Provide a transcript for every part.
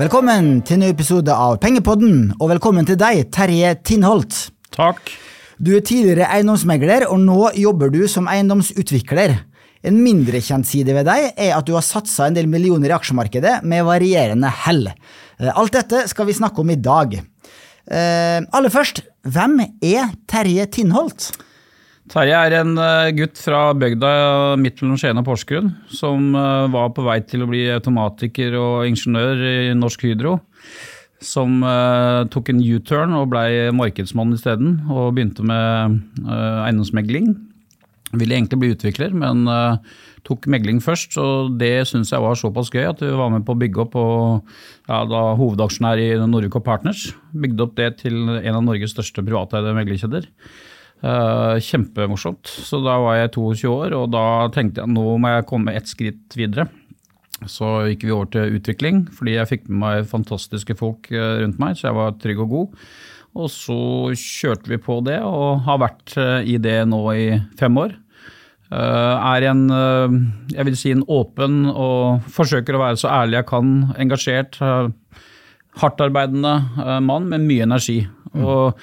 Velkommen til en ny episode av Pengepodden, og velkommen til deg, Terje Tinnholt. Takk. Du er tidligere eiendomsmegler, og nå jobber du som eiendomsutvikler. En mindre kjent side ved deg er at du har satsa en del millioner i aksjemarkedet med varierende hell. Eh, Alt dette skal vi snakke om i dag. Eh, aller først, hvem er Terje Tinnholt? Terje er en eh, gutt fra bygda midt mellom Skien og Porsgrunn, som eh, var på vei til å bli automatiker og ingeniør i Norsk Hydro. Som eh, tok en U-turn og blei markedsmann isteden, og begynte med eh, eiendomsmegling. Ville egentlig bli utvikler, men eh, tok megling først, og det syns jeg var såpass gøy at vi var med på å bygge opp og ja, da hovedaksjonær i Nordic Partners. Bygde opp det til en av Norges største privateide meglerkjeder. Eh, kjempemorsomt. Så da var jeg 22 år, og da tenkte jeg nå må jeg komme ett skritt videre. Så gikk vi over til utvikling, fordi jeg fikk med meg fantastiske folk eh, rundt meg, så jeg var trygg og god. Og så kjørte vi på det, og har vært eh, i det nå i fem år. Uh, Er en, uh, jeg vil si en åpen og forsøker å være så ærlig jeg kan, engasjert, uh, hardtarbeidende mann med mye energi. Og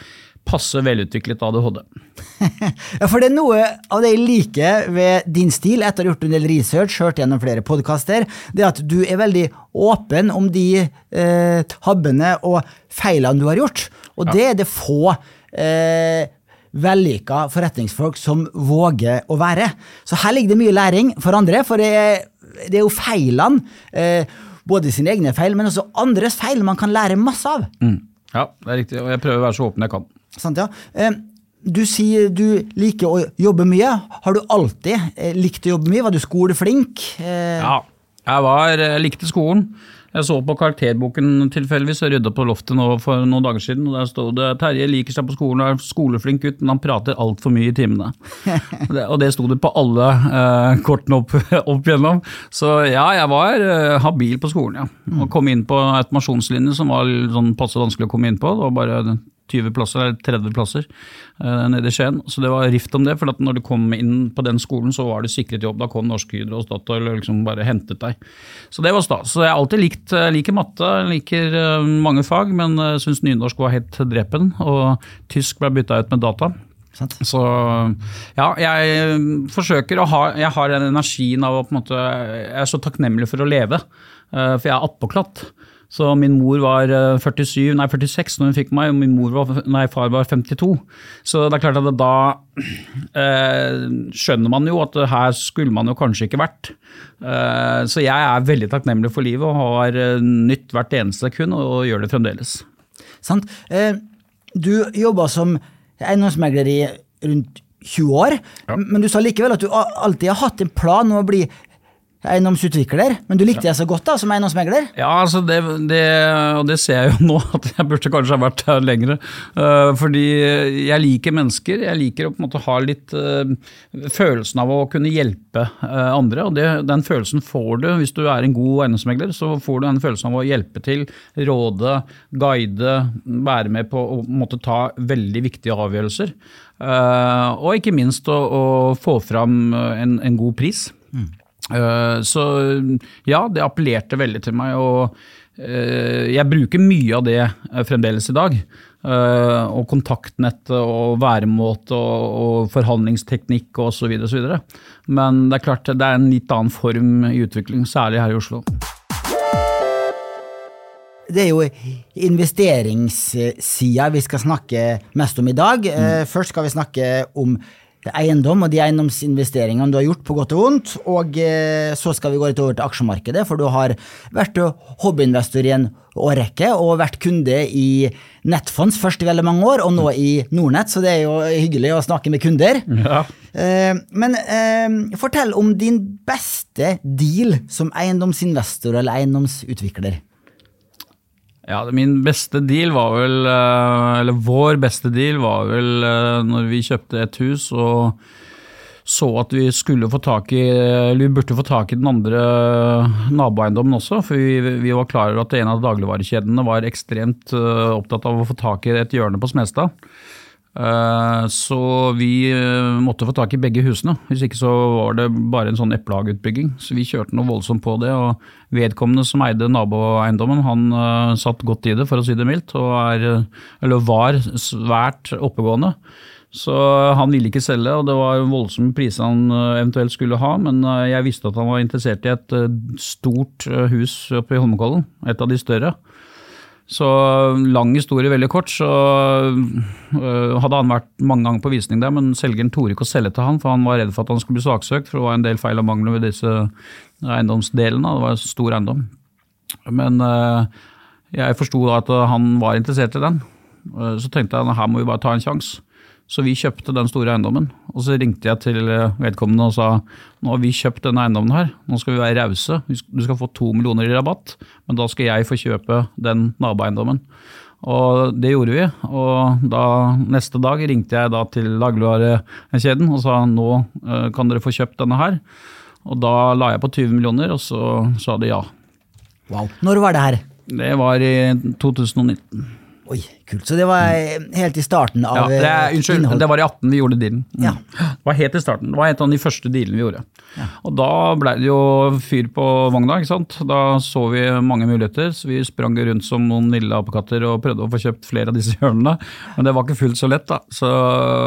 passe velutviklet ADHD. Ja, for det er noe av det jeg liker ved din stil, etter å ha gjort en del research, hørt gjennom flere podkaster, det er at du er veldig åpen om de eh, tabbene og feilene du har gjort. Og det er det få eh, vellykka forretningsfolk som våger å være. Så her ligger det mye læring for andre, for det er, det er jo feilene, eh, både sine egne feil, men også andres feil, man kan lære masse av. Ja, det er riktig, og jeg prøver å være så åpen jeg kan. Sant, ja. Eh, Du sier du liker å jobbe mye. Har du alltid eh, likt å jobbe mye? Var du skoleflink? Eh, Ja, jeg var, jeg likte skolen. Jeg så på karakterboken tilfeldigvis og rydda på loftet nå for noen dager siden. og Der sto det 'Terje liker seg på skolen og er skoleflink gutt, men han prater altfor mye i timene'. Det- og det sto det på alle eh, kortene opp, opp igjennom. Så ja, jeg var eh, habil på skolen, ja. Og kom inn på automasjonslinje som var sånn passe vanskelig å komme inn på. Det var bare 20 plasser, eller 30 plasser eh, nede i Skien. Så det var rift om det, for at når du kom inn på den skolen, så var det sikret jobb. Da kom Norsk Hydro og Statoil og liksom bare hentet deg. Så det var stas. Så jeg har alltid likt jeg liker matte, liker eh, mange fag, men uh, syns nynorsk var helt drepen. Og tysk ble bytta ut med data. Så ja, jeg forsøker å ha Jeg har den energien av å på en måte Jeg er så takknemlig for å leve, eh, for jeg er attpåklatt. Så min mor var eh, 47, nei 46 når hun fikk meg, og min mor var, nei, far var 52. Så det er klart at da eh, skjønner man jo at her skulle man jo kanskje ikke vært. Eh, så jeg er veldig takknemlig for livet og har eh, nytt hvert eneste kun, og gjør det fremdeles. sant? Eh, du jobba som eiendomsmegler i rundt 20 år, men du sa likevel at du alltid har hatt en plan om å bli eiendomsutvikler. Men du likte det så godt da, som eiendomsmegler? Ja, altså det, det, og det ser jeg jo nå, at jeg burde kanskje ha vært her lenger. Uh, fordi jeg liker mennesker. Jeg liker å på en måte ha litt uh, følelsen av å kunne hjelpe uh, andre. Og det, den følelsen får du hvis du er en god eiendomsmegler. Så får du den følelsen av å hjelpe til, råde, guide, være med på å måtte ta veldig viktige avgjørelser. Og ikke minst å, å få fram en, en god pris. Eh, Så ja, det appellerte veldig til meg, og eh, jeg bruker mye av det eh, fremdeles i dag. Eh, Og kontaktnett og væremåte og, og forhandlingsteknikk og så videre, så videre. Men det er klart det er en litt annen form i utvikling, særlig her i Oslo. Det er jo investeringssida vi skal snakke mest om i dag. Mm. Først skal vi snakke om eiendom og de eiendomsinvesteringene du har gjort på godt og vondt. Og eh, så skal vi gå litt over til aksjemarkedet, for du har vært hobbyinvestor i en årrekke og vært kunde i Nettfonds først i veldig mange år, og nå i Nordnett, så det er jo hyggelig å snakke med kunder. Ja. Eh, Men eh, fortell om din beste deal som eiendomsinvestor eller eiendomsutvikler. Ja, min beste deal var vel, eh, eller vår beste deal var vel eh, når vi kjøpte et hus og så at vi skulle få tak i, eller vi burde få tak i den andre naboeiendommen også, for vi, vi var klar over at en av dagligvarekjedene var ekstremt eh, opptatt av å få tak i et hjørne på Smestad. Eh, Så vi eh, måtte få tak i begge husene, hvis ikke så var det bare en sånn eplehageutbygging. Så vi kjørte noe voldsomt på det, og vedkommende som eide naboeiendommen, han eh, satt godt i det, for å si det mildt, og er, eller var svært oppegående. Så han ville ikke selge, og det var voldsomme priser han eventuelt skulle ha, men jeg visste at han var interessert i et stort hus oppe i Holmenkollen, et av de større. Så lang historie veldig kort, så øh, hadde han vært mange ganger på visning der, men selgeren torde ikke å selge til han, for han var redd for at han skulle bli saksøkt, for det var en del feil og mangler ved disse eiendomsdelene, det var en stor eiendom. Men øh, jeg forsto da at han var interessert i den, Øh, så tenkte jeg her må vi bare ta en sjanse. Så vi kjøpte den store eiendommen, og så ringte jeg til øh, vedkommende og sa nå har vi kjøpt denne eiendommen her, nå skal vi være rause, du skal få to millioner i rabatt, men da skal jeg få kjøpe den naboeiendommen. Og det gjorde vi, og da neste dag ringte jeg da til dagligvarekjeden og sa nå øh, kan dere få kjøpt denne her. Og da la jeg på 20 millioner, og så sa de ja. Wow. Når var det her? Det var i 2019. Oi, kult. Så det var helt i starten av Ja, det, er, eh, unnskyld, innhold. det var i 18 vi gjorde dealen. Mm. Ja. Det var helt i starten. Det var en av de første dealene vi gjorde. Og da ble det jo fyr på vogna, ikke sant. Da så vi mange muligheter, så vi sprang rundt som noen lille apekatter og prøvde å få kjøpt flere av disse hjørnene. Men det var ikke fullt så lett, da. Så,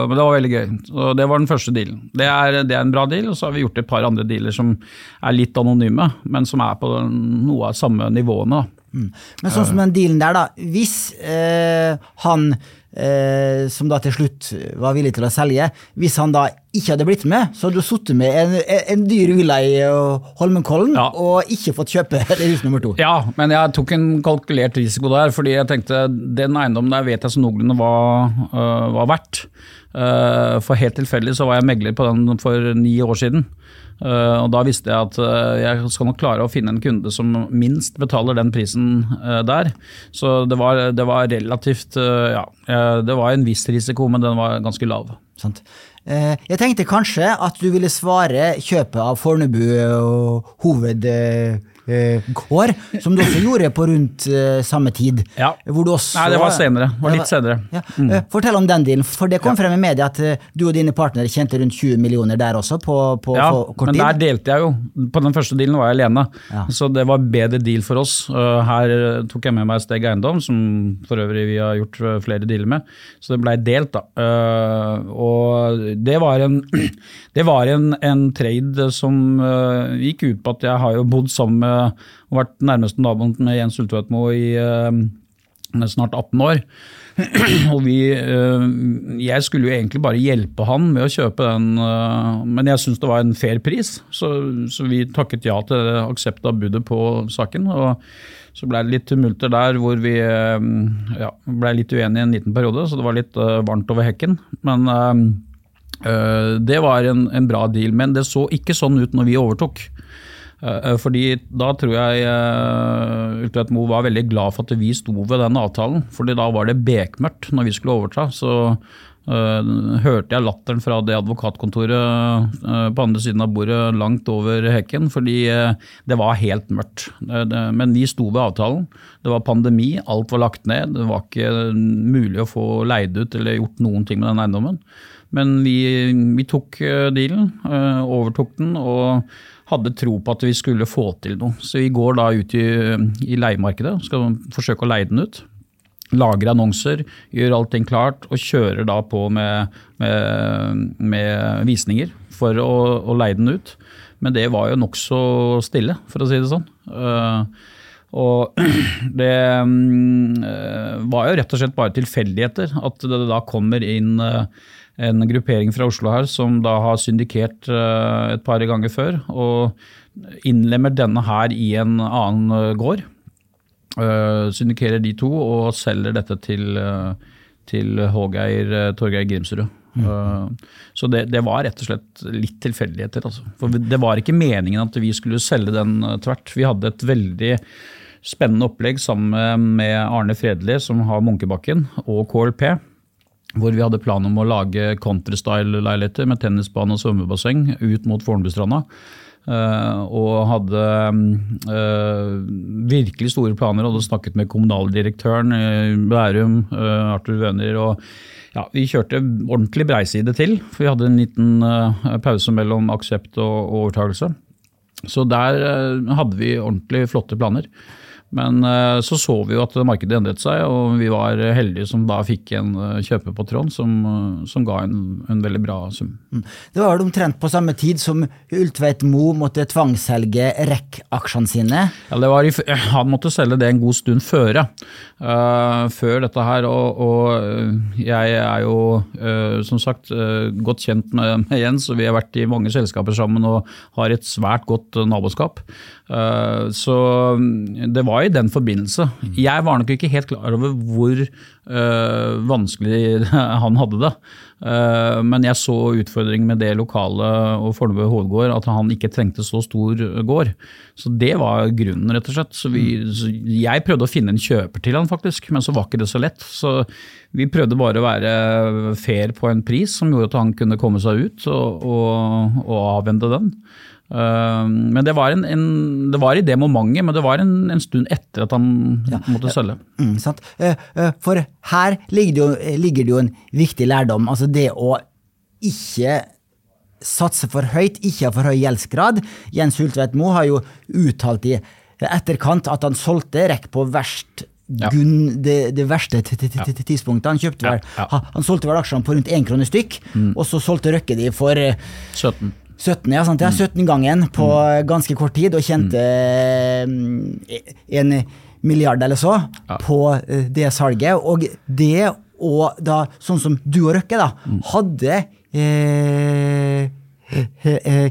men det var veldig gøy. Så det var den første dealen. Det er, det er en bra deal, og så har vi gjort et par andre dealer som er litt anonyme, men som er på noe av samme nivåene. da. Men sånn som den dealen der, da. Hvis eh, han eh, som da til slutt var villig til å selge, hvis han da ikke hadde blitt med, så hadde du sittet med en, en dyr villa i eh, Holmenkollen Ja. og ikke fått kjøpe hus nummer to. Ja, men jeg tok en kalkulert risiko der, fordi jeg tenkte den eiendommen der vet jeg så noenlunde hva øh, var verdt. Øh, for helt tilfeldig så var jeg megler på den for ni år siden. Øh, og da visste jeg at øh, jeg skal nok klare å finne en kunde som minst betaler den prisen der. Så det var, det var relativt Ja, det var en viss risiko, men den var ganske lav. Sant? Eh, jeg tenkte kanskje at du ville svare kjøpet av Fornebu og hovedgård, som du også gjorde på rundt eh, samme tid. Ja. Også, Nei, det var senere. Det var litt senere. Ja. Mm. Fortell om den dealen, for det kom frem i media at eh, du og dine partnere tjente rundt 20 millioner der også på, på Ja, kort men der delte jeg jo. På den første dealen var jeg alene, Ja. så det var bedre deal for oss. Her tok jeg med meg Steg Eiendom, som for øvrig vi har gjort flere dealer med, så det blei delt, da. Og det var en, det var en, en trade som gikk ut på at jeg har jo bodd sammen med og vært nærmeste naboen med Jens Ulltvedtmo i uh, snart 18 år. Og vi, øh, jeg skulle jo egentlig bare hjelpe han med å kjøpe den, øh, men jeg syntes det var en fair pris, så, så vi takket ja til aksept av budet på saken. og Så ble det litt tumulter der hvor vi ja, ble litt uenige en liten periode, så det var litt varmt over hekken. Men øh, det var en, en bra deal, men det så ikke sånn ut når vi overtok. Eh, Fordi da tror jeg Ultveit Moe var veldig glad for at vi sto ved den avtalen. fordi da var det bekmørkt når vi skulle overta. Så uh, hørte jeg latteren fra det advokatkontoret uh, på andre siden av bordet langt over hekken, fordi uh, det var helt mørkt. Det, men vi sto ved avtalen. Det var pandemi, alt var lagt ned. Det var ikke mulig å få leid ut eller gjort noen ting med den eiendommen. Men vi, vi tok eh, dealen, eh, overtok den og hadde tro på at vi skulle få til noe. Så vi går da ut i, i leiemarkedet, skal forsøke å leie den ut. Lager annonser, gjør allting klart og kjører da på med, med, med visninger for å, å leie den ut. Men det var jo nokså stille, for å si det sånn. Eh, og det mm, eh, var jo rett og slett bare tilfeldigheter at det da kommer inn eh, en gruppering fra Oslo her som da har syndikert eh, et par ganger før, og innlemmer denne her i en annen eh, gård. Eh, syndikerer de to og selger dette til, til Hågeir Torgeir Grimsrud. Mm. Så det, det var rett og slett litt tilfeldigheter. Altså. For det var ikke meningen at vi skulle selge den tvert. Vi hadde et veldig spennende opplegg sammen med Arne Fredli, som har Munkebakken, og KLP. Hvor vi hadde plan om å lage countrystyle-leiligheter med tennisbane og svømmebasseng ut mot Fornebustranda. og hadde virkelig store planer. Hadde snakket med kommunaldirektøren i Bærum, Arthur Wøner. og ja, Vi kjørte ordentlig breiside til, for vi hadde en liten pause mellom aksept og overtakelse. Så der hadde vi ordentlig flotte planer. Men eh, så så vi jo at markedet endret seg, og vi var heldige som da fikk en eh, kjøper på Trond som, eh, som ga en, en, veldig bra sum. Mm. Det var omtrent på samme tid som Ultveit Mo måtte tvangsselge REC-aksjene sine? Ja, var, han måtte selge det en god stund føre. Uh, før dette her, og, og, jeg er jo uh, som sagt uh, godt kjent med, med, Jens, og vi har vært i mange selskaper sammen og har et svært godt naboskap. så det var i den forbindelse. Jeg var nok ikke helt klar over hvor øh, vanskelig han hadde det. Uh, men jeg så utfordringen med det lokale og Fornebu hovedgård, at han ikke trengte så stor gård. Så det var grunnen, rett og slett. Så, vi, så jeg prøvde å finne en kjøper til han faktisk, men så var ikke det så lett. Så vi prøvde bare å være fair på en pris som gjorde at han kunne komme seg ut og, og, og avvende den. Ehm, men det var, en, en, det var, i det momentet, men det var en, en stund etter at han ja, måtte selge. Mm, eh, eh, For her ligger det, jo, ligger det, jo, en viktig lærdom. Altså det å ikke satse for høyt, ikke ha for høy gjeldsgrad. Jens Hultvedt Moe har jo uttalt i etterkant at han solgte rekk på verst ja. Gunn, det, det, verste tidspunktet. Han kjøpte vel, han solgte vel aksjene på rundt én krone stykk, mm. og så solgte Røkke de for 17. 17, ja, sant? 17-gangen mm. på mm. ganske kort tid, og tjente mm. en milliard eller så ja. på eh, det salget. Og det, og da, sånn som du og Røkke, da, hadde eh, Eh,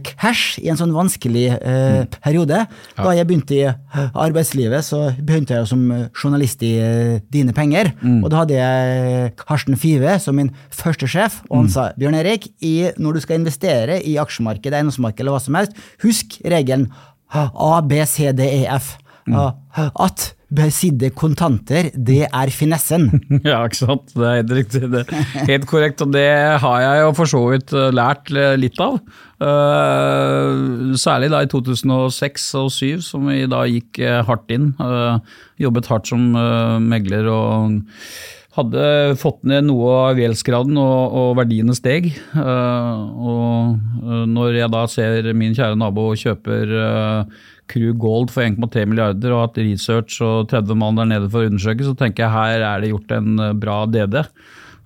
cash i en sånn vanskelig eh, mm. periode. Ja. Da jeg begynte i arbeidslivet, så begynte jeg som journalist i eh, Dine Penger. Mm. Og da hadde jeg Karsten Five som min første sjef, og han mm. sa Bjørn Erik, i, når du skal investere i aksjemarkedet, eiendomsmarkedet eller hva som helst, husk regelen A, B, C, D, F. Mm. At Besidde kontanter, det er finessen. Ja, ikke sant. Det er helt riktig. Det er helt korrekt, og det har jeg jo for så vidt eh, lært litt av. Uh, særlig da i 2006 og 2007, som vi da gikk eh, hardt inn. Jobbet hardt som megler og hadde fått ned noe av gjeldsgraden, og, og, verdiene steg. og når jeg da ser min kjære nabo kjøper Crew Gold for 1,3 milliarder og hatt research og 30 mann der nede for å undersøke, så tenker jeg her er det gjort en eh, bra DD.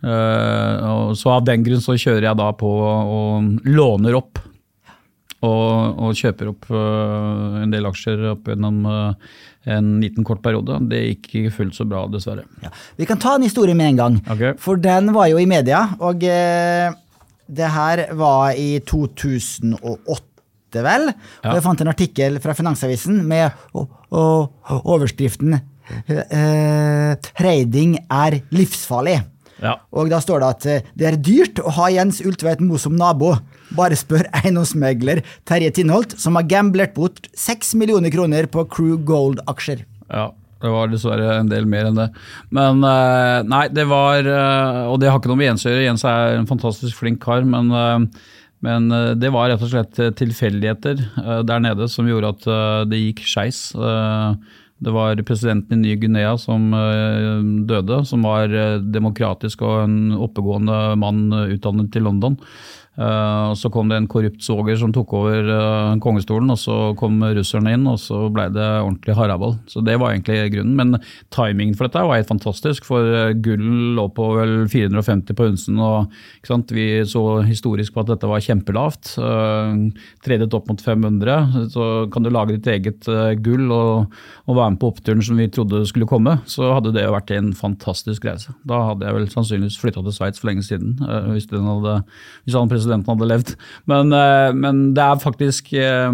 Eh, så av den grunn så kjører jeg da på og låner opp. Og, og kjøper opp uh, en del aksjer opp gjennom en liten kort periode. Det gikk ikke fullt så bra, dessverre. Ja. Vi kan ta en historie med en gang, okay. for den var jo i media. Og det her var i 2008 åtte, vel. Ja. Og jeg fant en artikkel fra Finansavisen med overskriften eh, 'Trading er livsfarlig'. Ja. Og da står det at eh, det er dyrt å ha Jens Ultveit Moe som nabo. Bare spør eiendomsmegler Terje Tinholt, som har gamblert bort 6 millioner kroner på Crew Gold-aksjer. Ja, det var dessverre en del mer enn det. Men eh, nei, det var eh, Og det har ikke noe med Jens å gjøre. Jens er en fantastisk flink kar, men men eh, det var rett og slett eh, tilfeldigheter eh, der nede som gjorde at det gikk skeis. Det var presidenten i Ny-Guinea som døde, som var demokratisk og en oppegående mann utdannet til London. Uh, Så kom det en korrupt svoger som tok over uh, kongestolen, og så kom russerne inn, og så ble det ordentlig haraball. Så det var egentlig grunnen. Men timingen for dette var helt fantastisk, for uh, gull lå på vel 450 på unsen. og Vi så historisk på at dette var kjempelavt. Uh, tredet opp mot 500. Så kan du lage ditt eget gull og, og, være med på oppturen som vi trodde skulle komme, så hadde det vært en fantastisk reise. Da hadde jeg vel sannsynligvis flytta til Sveits for lenge siden, hvis, den hadde, hvis han presidenten hadde levd. Men, eh, men det er faktisk eh,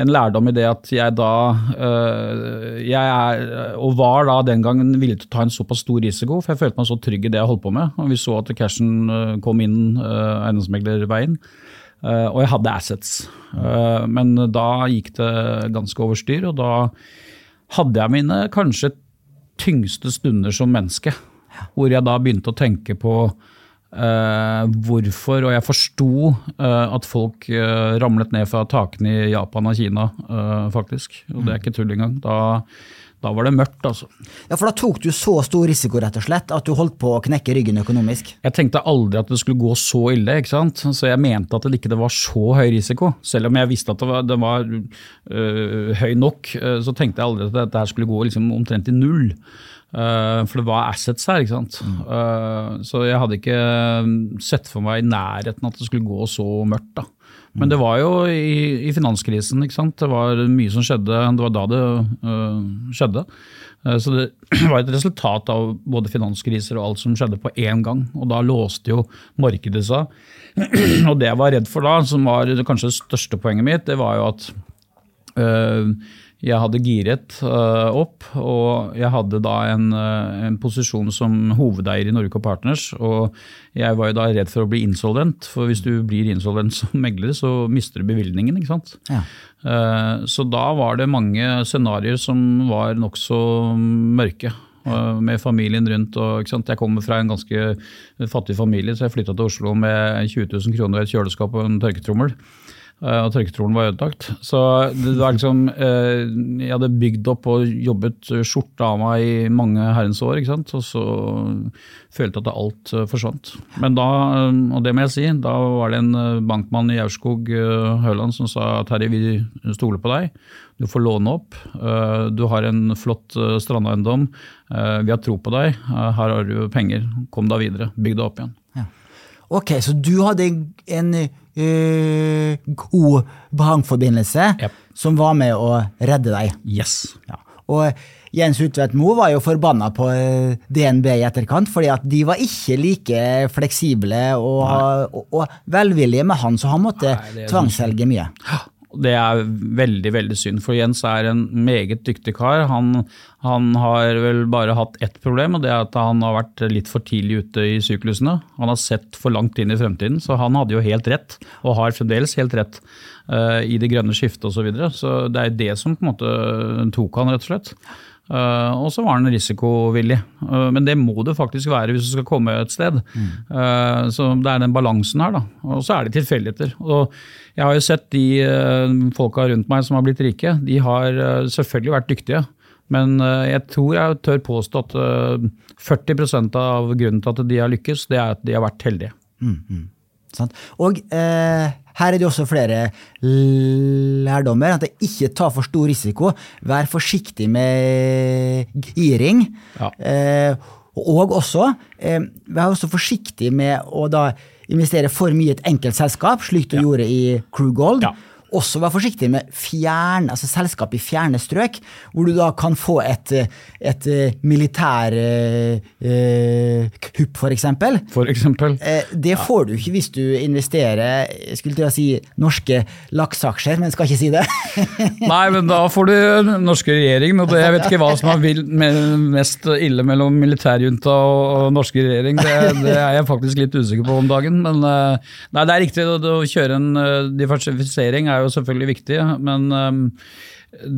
en lærdom i det at jeg da eh, Jeg er, og var da den gangen villig til å ta en såpass stor risiko, for jeg følte meg så trygg i det jeg holdt på med. og Vi så at cashen kom inn eiendomsmeglerveien. Og jeg hadde assets. Men da gikk det ganske over styr, og da hadde jeg mine kanskje tyngste stunder som menneske. Hvor jeg da begynte å tenke på eh, hvorfor, og jeg forsto uh, at folk uh, ramlet ned fra takene i Japan og Kina, faktisk. Og det er ikke tull engang. Da, da var det mørkt, altså. Ja, For da tok du så stor risiko rett og slett, at du holdt på å knekke ryggen økonomisk? Jeg tenkte aldri at det skulle gå så ille, ikke sant? så jeg mente at det ikke var så høy risiko. Selv om jeg visste at det var, det var høy nok, så tenkte jeg aldri at dette skulle gå liksom omtrent i null. Uh, for det var assets her. ikke sant? Mm. Uh, så jeg hadde ikke sett for meg i nærheten at det skulle gå så mørkt. da. Men det var jo i, i, finanskrisen. ikke sant? Det var mye som skjedde. Det var da det uh, skjedde. så det var et resultat av både finanskriser og alt som skjedde på én gang. Og da låste jo markedet seg. og det jeg var redd for da, som var kanskje det største poenget mitt, det var jo at jeg hadde giret uh, opp, og jeg hadde da en, uh, en, posisjon som hovedeier i Norge og Partners. Og jeg var jo da redd for å bli insolvent, for hvis du blir insolvent som megler, så mister du bevilgningen. ikke sant? Ja. Uh, så da var det mange scenarioer som var nokså mørke. Med familien rundt. og Jeg kommer fra en ganske fattig familie, så jeg flytta til Oslo med 20 000 kroner og et kjøleskap og en tørketrommel. Eh, og tørketrolen var ødelagt. Så det var liksom eh, Jeg hadde bygd opp og jobbet skjorta av meg i mange herrens år, ikke sant? og så følte jeg at alt eh, forsvant. Men da, og det må jeg si, da var det en bankmann i Aurskog Høland som sa Terje, vi stoler på deg. Du får låne opp. Du har en flott strandeiendom. Vi har tro på deg. Her har du penger. Kom deg videre. Bygg deg opp igjen. Ja. Ok, så du hadde en uh, god behangforbindelse yep. som var med å redde deg. Yes. Ja. Og Jens Utvedt Moe var jo forbanna på eh, DNB i etterkant, fordi at de var ikke like fleksible og, og, og velvillige med han, så han måtte tvangsselge mye. Det er veldig veldig synd, for Jens er en meget dyktig kar. Han, han, har vel bare hatt ett problem, og det er at han har vært litt for tidlig ute i syklusene. Han har sett for langt inn i fremtiden, så han hadde jo helt rett, og har fremdeles helt rett uh, i det grønne skiftet osv. Så, videre. så det er det som på en måte tok han, rett og slett. Uh, og så var han risikovillig. Uh, men det må det faktisk være hvis du skal komme et sted. Mm. Uh, så det er den balansen her, da. Og så er det tilfeldigheter. Og jeg har jo sett de folka rundt meg som har blitt rike, de har selvfølgelig vært dyktige. Men jeg tror jeg tør påstå at 40% av grunnen til at de har lykkes, det er at de har vært heldige. Mm, mm. Og eh, her er det også flere lærdommer. At det ikke tar for stor risiko. Vær forsiktig med giring. Ja. Eh, og også, eh, vær også forsiktig med å da investere for mye i et enkelt selskap, slik du ja. gjorde i Crew Gold. Ja også være forsiktig med fjern, altså selskap i fjerne strøk, hvor du da kan få et, et eh, militær eh, kupp, for eksempel. For eksempel. Eh, det får du ikke hvis du investerer skulle til å si norske lakseaksjer, men skal ikke si det. Nei, men da får du norske regjering, og jeg vet ikke hva som er mest ille mellom militærjunta og norske regjering. Det, det, er jeg faktisk litt usikker på om dagen. Men eh, nei, det er riktig å, å kjøre en uh, diversifisering. er er jo selvfølgelig viktig, men um,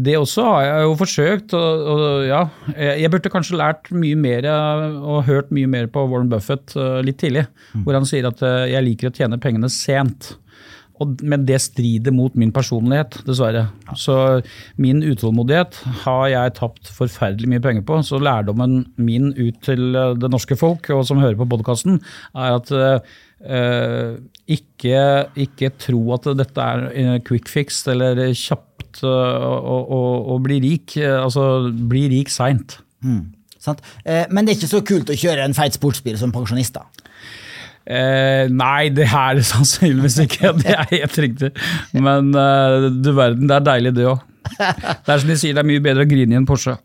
det også har jeg jo forsøkt. Og, og, ja, jeg burde kanskje lært mye mer og hørt mye mer på Warren Buffett uh, litt tidlig. Mm. Hvor han sier at uh, jeg liker å tjene pengene sent. Og, men det strider mot min personlighet, dessverre. Ja. Så min utålmodighet har jeg tapt forferdelig mye penger på. Så lærdommen min ut til uh, det norske folk, og som hører på podkasten, er at Uh, ikke, ikke, tro at dette er quick fix eller kjapt uh, å, å, bli rik. Uh, altså, bli rik seint. Mm, men det er ikke så kult å kjøre en feit sportsbil som pensjonist, da? Nei, det er det sannsynligvis ikke. Det er helt riktig. Men du verden, det er deilig, det òg. Det er som de sier, det er mye bedre å grine i en Porsche.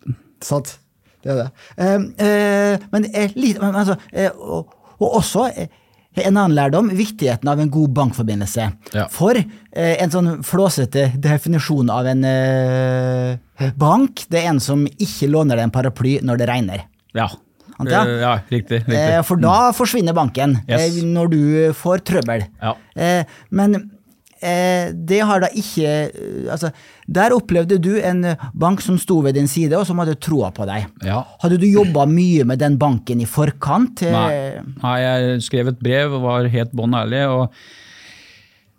Sant. Det er det. men litt, altså, og, og også en annen lærdom viktigheten av en god bankforbindelse. Ja. For eh, en sånn flåsete definisjon av en eh, bank, det er en som ikke låner deg en paraply når det regner. Ja. Ja, ja riktig, riktig. Eh, for da forsvinner banken yes. Eh, når du får trøbbel. Ja. Eh, men eh, det har da ikke eh, Altså, der opplevde du en bank som sto ved din side, og som hadde troa på deg. Ja. Hadde du jobba mye med den banken i forkant? Eh, Nei. Nei, jeg skrev et brev og var helt bånn ærlig. og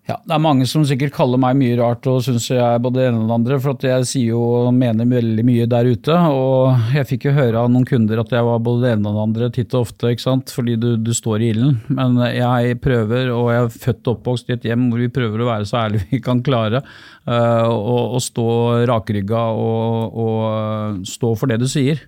ja, Det er mange som sikkert kaller meg mye rart og syns jeg er både det ene og det andre, for jeg sier jo og mener veldig mye der ute. Og jeg fikk jo høre av noen kunder at jeg var både det ene og det andre titt og ofte, ikke sant? fordi du, du står i ilden. Men jeg prøver, og jeg er født og oppvokst i et hjem hvor vi prøver å være så ærlige vi kan klare. Uh, og, og stå rakrygga og, og stå for det du sier.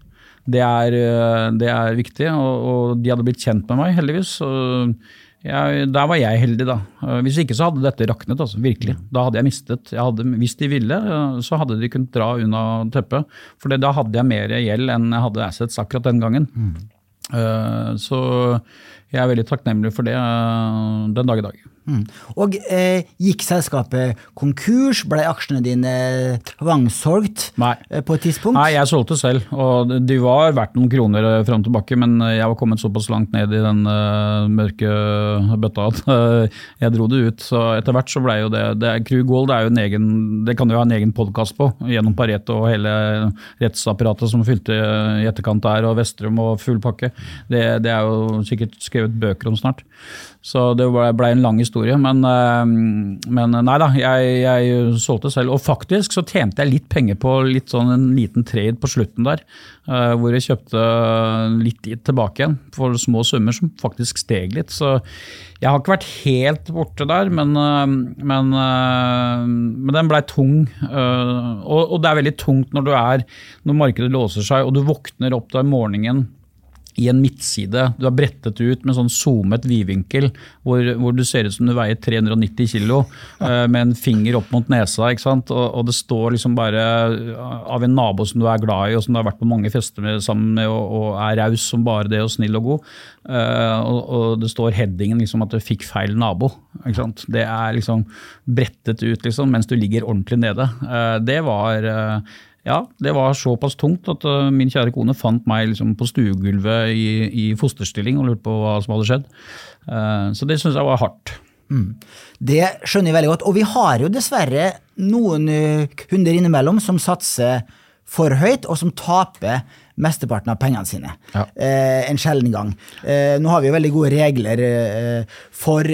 Det er, eh, det er viktig, og, og, de hadde blitt kjent med meg, heldigvis. Og jeg, der var jeg heldig, da. Eh, hvis ikke så hadde dette raknet. altså, Virkelig. Da hadde jeg mistet. Jeg hadde, hvis de ville, eh, så hadde de kunnet dra unna teppet. For da hadde jeg mer gjeld enn jeg hadde assets akkurat den gangen. Mm. Uh, så jeg er veldig takknemlig for det den dag i dag. Mm. Og eh, gikk selskapet konkurs? Ble aksjene dine tvangsolgt eh, på et tidspunkt? Nei, jeg solgte selv. Og de var verdt noen kroner eh, fram og tilbake, men eh, jeg var kommet såpass langt ned i den uh, mørke bøtta at uh, jeg dro det ut. Så etter hvert så ble jo det, det Crew Gold er jo en egen, det kan du ha en egen podkast på, gjennom Pareto og hele rettsapparatet som fylte i etterkant der, og Vestrum og full pakke. Det, det er jo sikkert skrevet bøker om snart. Så det ble en lang historie. Men, eh, men nei da, jeg, jeg, solgte selv. Og faktisk så tjente jeg litt penger på litt sånn en liten trade på slutten der. Eh, hvor jeg kjøpte litt tilbake igjen for små summer som faktisk steg litt. Så jeg har ikke vært helt borte der, men, eh, men, men den blei tung. Og, og det er veldig tungt når du er når markedet låser seg og du våkner opp der morgenen i en midtside. Du har brettet ut med sånn zoomet vidvinkel, hvor, hvor, du ser ut som du veier 390 kg uh, med en finger opp mot nesa. ikke sant? Og, og, det står liksom bare av en nabo som du er glad i, og som du har vært på mange fester med, sammen med, og, og er raus som bare det, og snill og god. Uh, og, og, det står headingen liksom at du fikk feil nabo. ikke sant? Det er liksom brettet ut liksom, mens du ligger ordentlig nede. Uh, det var ja, det var såpass tungt at uh, min kjære kone fant meg liksom, på stuegulvet i, i, fosterstilling og lurte på hva som hadde skjedd. Uh, så det syns jeg var hardt. Mm. Det skjønner jeg veldig godt. Og vi har jo dessverre noen uh, kunder innimellom som satser for høyt, og som taper mesteparten av pengene sine. Ja. Eh, en sjelden gang. Eh, nå har vi jo veldig gode regler eh, for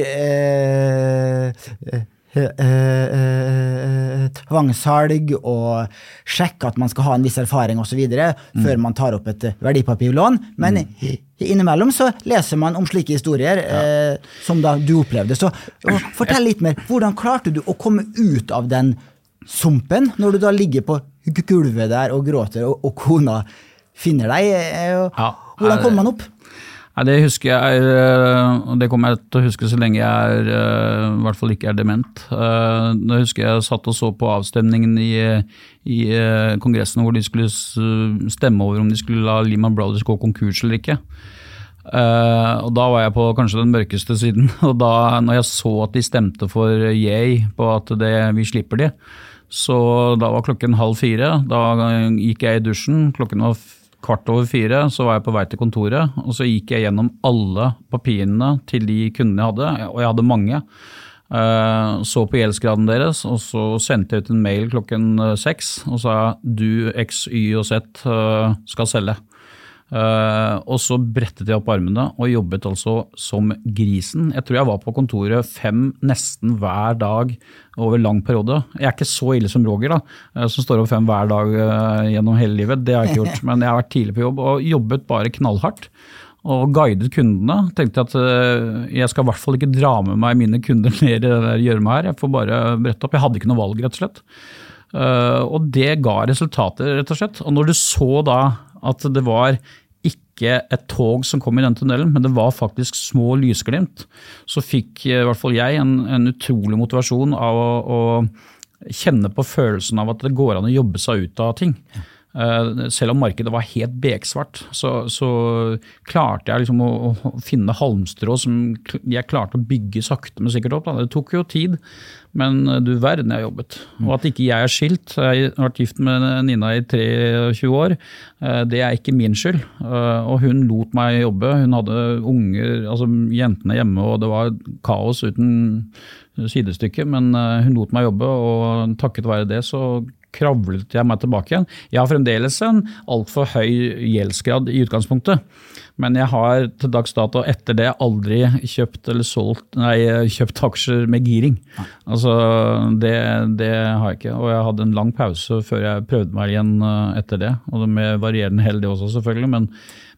tvangssalg og sjekke at man skal ha en viss erfaring osv. Mm. før man tar opp et verdipapirlån. Men mm. innimellom så leser man om slike historier ja. eh, som da du opplevde. Så fortell litt mer. Hvordan klarte du å komme ut av den sumpen, når du da ligger på gulvet der og gråter, og, og kona finner deg? Ja. Hvordan kommer man opp? Nei, Det husker jeg, eh, og det kommer jeg til å huske så lenge jeg er, eh, i hvert fall ikke er dement. Eh, da husker jeg satt og så på avstemningen i, i Kongressen hvor de skulle stemme over om de skulle la Lehman Brothers gå konkurs eller ikke. og Da var jeg på kanskje den mørkeste siden. og da når jeg så at de stemte for yay på at det, vi slipper de, så da var klokken halv fire. Da gikk jeg i dusjen. Klokken var kvart over fire så var jeg på vei til kontoret, og så gikk jeg gjennom alle papirene til de kundene jeg hadde, og jeg hadde mange. Eh, så på gjeldsgraden deres, og så sendte jeg ut en mail klokken eh, seks og sa du X, Y og Z eh, skal selge. Uh, og så brettet jeg opp armene og jobbet altså som grisen. Jeg tror jeg var på kontoret fem nesten hver dag over lang periode. Jeg er ikke så ille som Roger, da, uh, som står opp fem hver dag uh, gjennom hele livet. Det har jeg ikke gjort, men jeg har vært tidlig på jobb og jobbet bare knallhardt. Og guidet kundene. Tenkte at jeg skal i hvert fall ikke dra med meg mine kunder ned i det gjørma her. Jeg får bare brette opp. Jeg hadde ikke noe valg, rett og slett. og det ga resultater, rett og slett. Og når du så da at det var ikke et tog som kom i den tunnelen, men det var faktisk små lysglimt. Så fikk i hvert fall jeg en, en utrolig motivasjon av å, å, kjenne på følelsen av at det går an å jobbe seg ut av ting. Eh, selv om markedet var helt beksvart, så, så klarte jeg liksom å, å, finne halmstrå som jeg klarte å bygge sakte, men sikkert opp. Da. Det tok jo tid, men eh, du verden jeg jobbet. Og at ikke jeg er skilt, jeg har vært gift med Nina i 23 år, eh, det er ikke min skyld. Og hun lot meg jobbe. Hun hadde unger, altså jentene hjemme, og det var kaos uten sidestykke, men hun lot meg jobbe, og takket være det så kravlet jeg meg tilbake igjen. Jeg har fremdeles en altfor høy gjeldsgrad i utgangspunktet, men jeg har til dags dato etter det aldri kjøpt eller solgt, nei, kjøpt aksjer med giring. Altså, det, det, har jeg ikke. Og jeg hadde en lang pause før jeg prøvde meg igjen eh, etter det. Og det med varierende hell, det også, selvfølgelig. men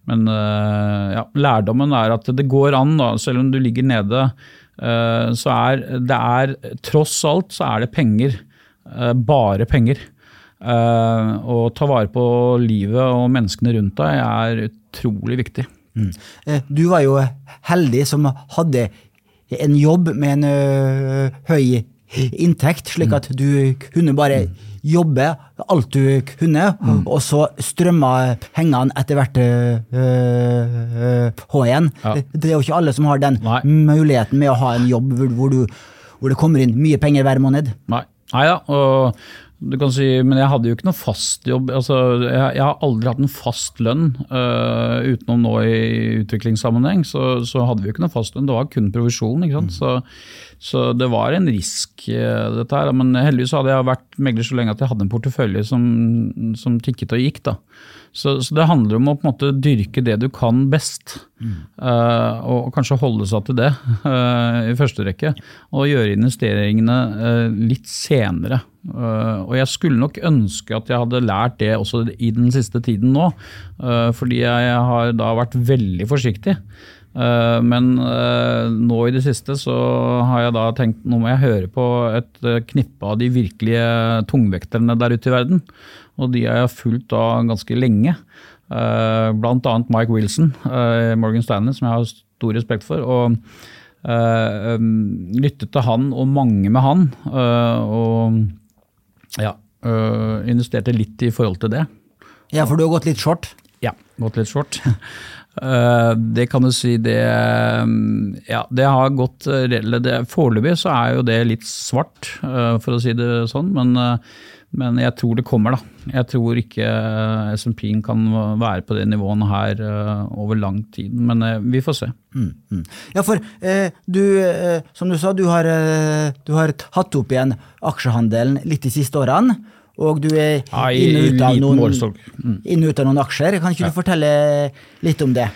men eh, ja, lærdommen er at det går an, da, selv om du ligger nede. Eh, så er det er Tross alt så er det penger bare penger. Eh, å ta vare på livet og menneskene rundt deg er utrolig viktig. Mm. Eh, du var jo heldig som hadde en jobb med en høy inntekt, slik at du kunne bare jobbe alt du kunne, mm. og så strømma pengene etter hvert på igjen. Ja. Det er jo ikke alle som har den Nei. muligheten med å ha en jobb hvor, du, hvor det kommer inn mye penger hver måned. Nei. Nei da, og du kan si, men jeg hadde jo ikke noe fast jobb. Altså, jeg, jeg, har aldri hatt en fast lønn. Uh, utenom nå i utviklingssammenheng, så, så, hadde vi jo ikke noe fast lønn. Det var kun provisjon. ikke sant? Mm. Så, så, det var en risk, uh, dette her. Men heldigvis hadde jeg vært megler så lenge at jeg hadde en portefølje som, som tikket og gikk. da. Så, så, det handler om å på en måte dyrke det du kan best, mm. uh, og kanskje holde seg til det uh, i første rekke. Og gjøre investeringene uh, litt senere. og jeg skulle nok ønske at jeg hadde lært det også i den siste tiden nå, fordi jeg har da vært veldig forsiktig. Men nå i det siste så har jeg da tenkt nå må jeg høre på et knippe av de virkelige tungvekterne der ute i verden og de har jeg fulgt da ganske lenge. Blant annet Mike Wilson i Morgan Stanley, som jeg har stor respekt for. og um, Lyttet til han og mange med han. og ja, investerte litt i forhold til det. Ja, for du har gått litt short? Ja, gått litt short. Det kan du si, det Ja, det har gått Foreløpig så er jo det litt svart, for å si det sånn. Men men jeg tror det kommer, da. Jeg tror ikke eh, SMP kan være på det nivået her over lang tid. Men vi får se. Mm, mm. Ja, for eh, du, som du sa, du har, du har tatt opp igjen aksjehandelen litt de siste årene. Og du er ja, inn og ut av noen, mm. inn ut av noen aksjer. Kan ikke du fortelle litt om det?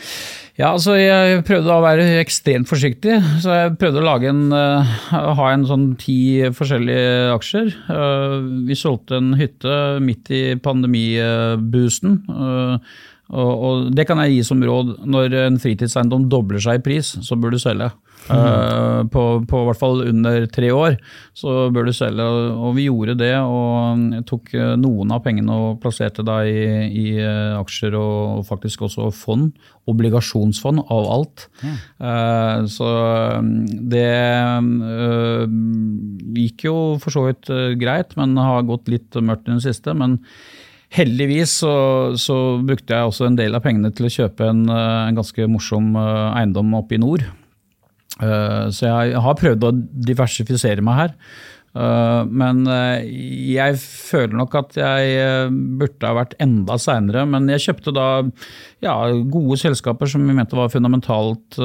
Ja, altså Jeg prøvde å være ekstremt forsiktig. så Jeg prøvde å lage en, uh, ha en sånn ti forskjellige aksjer. Uh, vi solgte en hytte midt i pandemiboosten. Uh, og, og, det kan jeg gi som råd. Når en fritidseiendom dobler seg i pris, så bør du selge. Uh, på, på hvert fall under tre år, så bør du selge. Og vi gjorde det, og tok eh, noen av pengene og plasserte da i, i uh, aksjer og, faktisk også fond. Obligasjonsfond av alt. Mm. Uh, så det gikk jo for så vidt greit, men har gått litt mørkt i det siste. men Heldigvis så, så, brukte jeg også en del av pengene til å kjøpe en, en ganske morsom eiendom oppe i nord. Eh, så jeg har prøvd å diversifisere meg her. Eh, men eh, jeg føler nok at jeg burde ha vært enda seinere. Men jeg kjøpte da ja, gode selskaper som vi mente var fundamentalt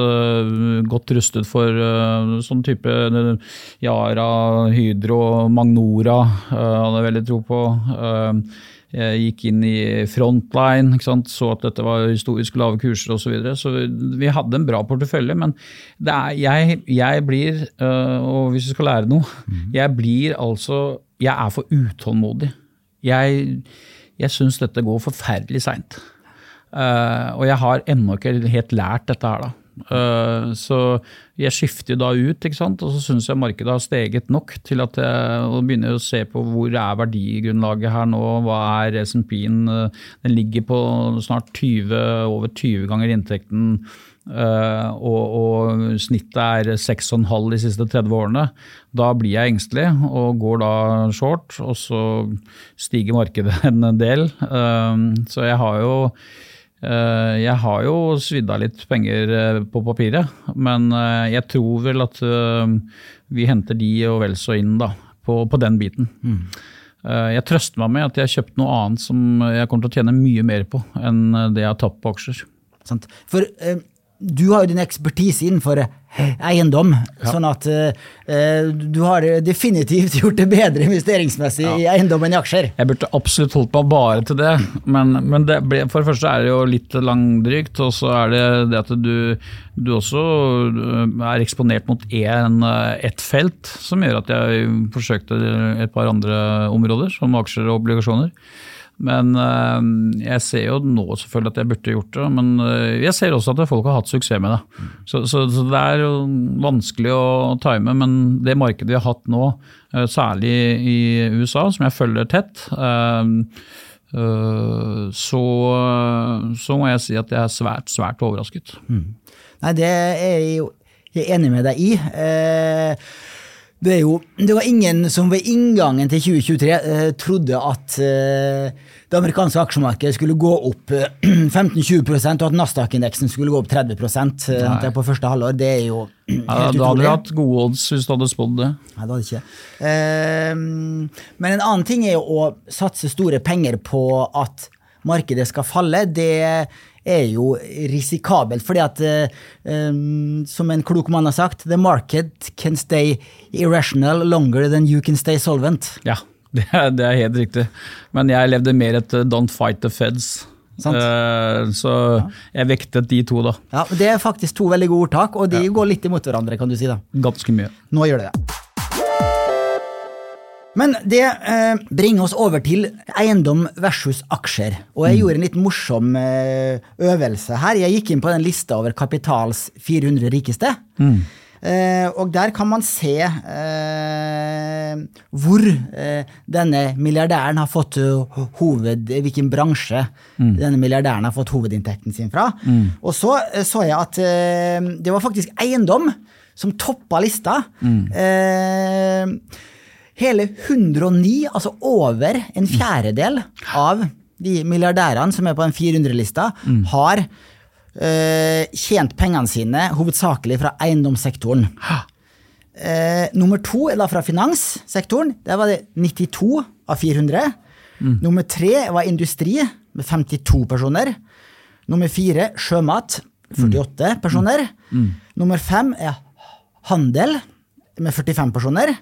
godt rustet for sånn type Yara, Hydro, Magnora hadde jeg veldig tro på. Jeg gikk inn i Frontline, så at dette var historisk lave kurser osv. Så, videre. så vi hadde en bra portefølje. Men er, jeg, jeg, blir, øh, og hvis vi skal lære noe mm. Jeg blir altså Jeg er for utålmodig. Jeg, jeg syns dette går forferdelig seint. Uh, og jeg har ennå ikke helt lært dette her, da. Eh, Så jeg skifter da ut, ikke sant? og så syns jeg markedet har steget nok til at jeg begynner å se på hvor er verdigrunnlaget her nå, hva er SMP-en? Den ligger på snart 20, over 20 ganger inntekten. eh, og, og snittet er 6,5 de siste 30 årene. Da blir jeg engstelig og går da short, og så stiger markedet en del. Eh, Så jeg har jo Eh, Jeg har jo svidd av litt penger eh, på papiret, men eh, jeg tror vel at eh, vi henter de og vel så inn da, på, på den biten. Mm. Jeg trøster meg med at jeg har kjøpt noe annet som jeg kommer til å tjene mye mer på enn det jeg har tapt på aksjer. For eh, du har jo din ekspertise innenfor eiendom, sånn at eh, eh, du har definitivt gjort det bedre investeringsmessig i eiendom enn i aksjer. Jeg burde absolutt holdt meg bare til det, men, men det ble, for det første er det jo litt langdrygt, og så er det det at du, du også er eksponert mot en, øh, ett felt, som gjør at jeg forsøkte et par andre områder, som aksjer og obligasjoner. Men øh, jeg ser jo nå selvfølgelig at jeg burde gjort det, men øh, jeg ser også at folk har hatt suksess med det. Så, så, så det er jo vanskelig å time, men det markedet vi har hatt nå, øh, særlig i USA, som jeg følger tett, så, så må jeg si at jeg er svært, svært overrasket. Nei, det er jeg jo enig med deg i. Eh, det, jo, det var ingen som ved inngangen til 2023 eh, trodde at eh, det amerikanske aksjemarkedet skulle gå opp eh, 15-20% og at Nasdaq-indeksen skulle gå opp 30 eh, Nei. på første halvår. Det er jo Ja, helt da hadde du hatt gode odds hvis du hadde spådd det. Nei, det hadde ikke. Eh, men en annen ting er jo å satse store penger på at markedet skal falle. Det er jo risikabelt, fordi at eh, som en klok mann har sagt, the market can stay irrational longer than you can stay solvent. Ja, det er, det er helt riktig. Men jeg levde mer etter Don't fight the feds. Sant. Eh, så jeg vektet de to, da. Ja, Det er faktisk to veldig gode ordtak, og de går litt imot hverandre, kan du si. da. Ganske mye. Nå gjør det det. Men det eh, bringer oss over til eiendom versus aksjer. Og jeg gjorde en litt morsom eh, øvelse her. Jeg gikk inn på den lista over Kapitals 400 rikeste. Eh, og der kan man se eh, hvor eh, denne milliardæren har fått eh, hoved... Hvilken bransje denne milliardæren har fått hovedinntekten sin fra. Og så så jeg at det var faktisk eiendom som toppa lista. Eh, hele 109, altså over en fjerdedel av de milliardærene som er på den 400-lista, har eh, tjent pengene sine hovedsakelig fra eiendomssektoren. Eh, nummer to er da fra finanssektoren. Der var det 92 av 400. Nummer tre var industri, med 52 personer. Nummer fire sjømat, 48 personer. Nummer fem er handel, med 45 personer.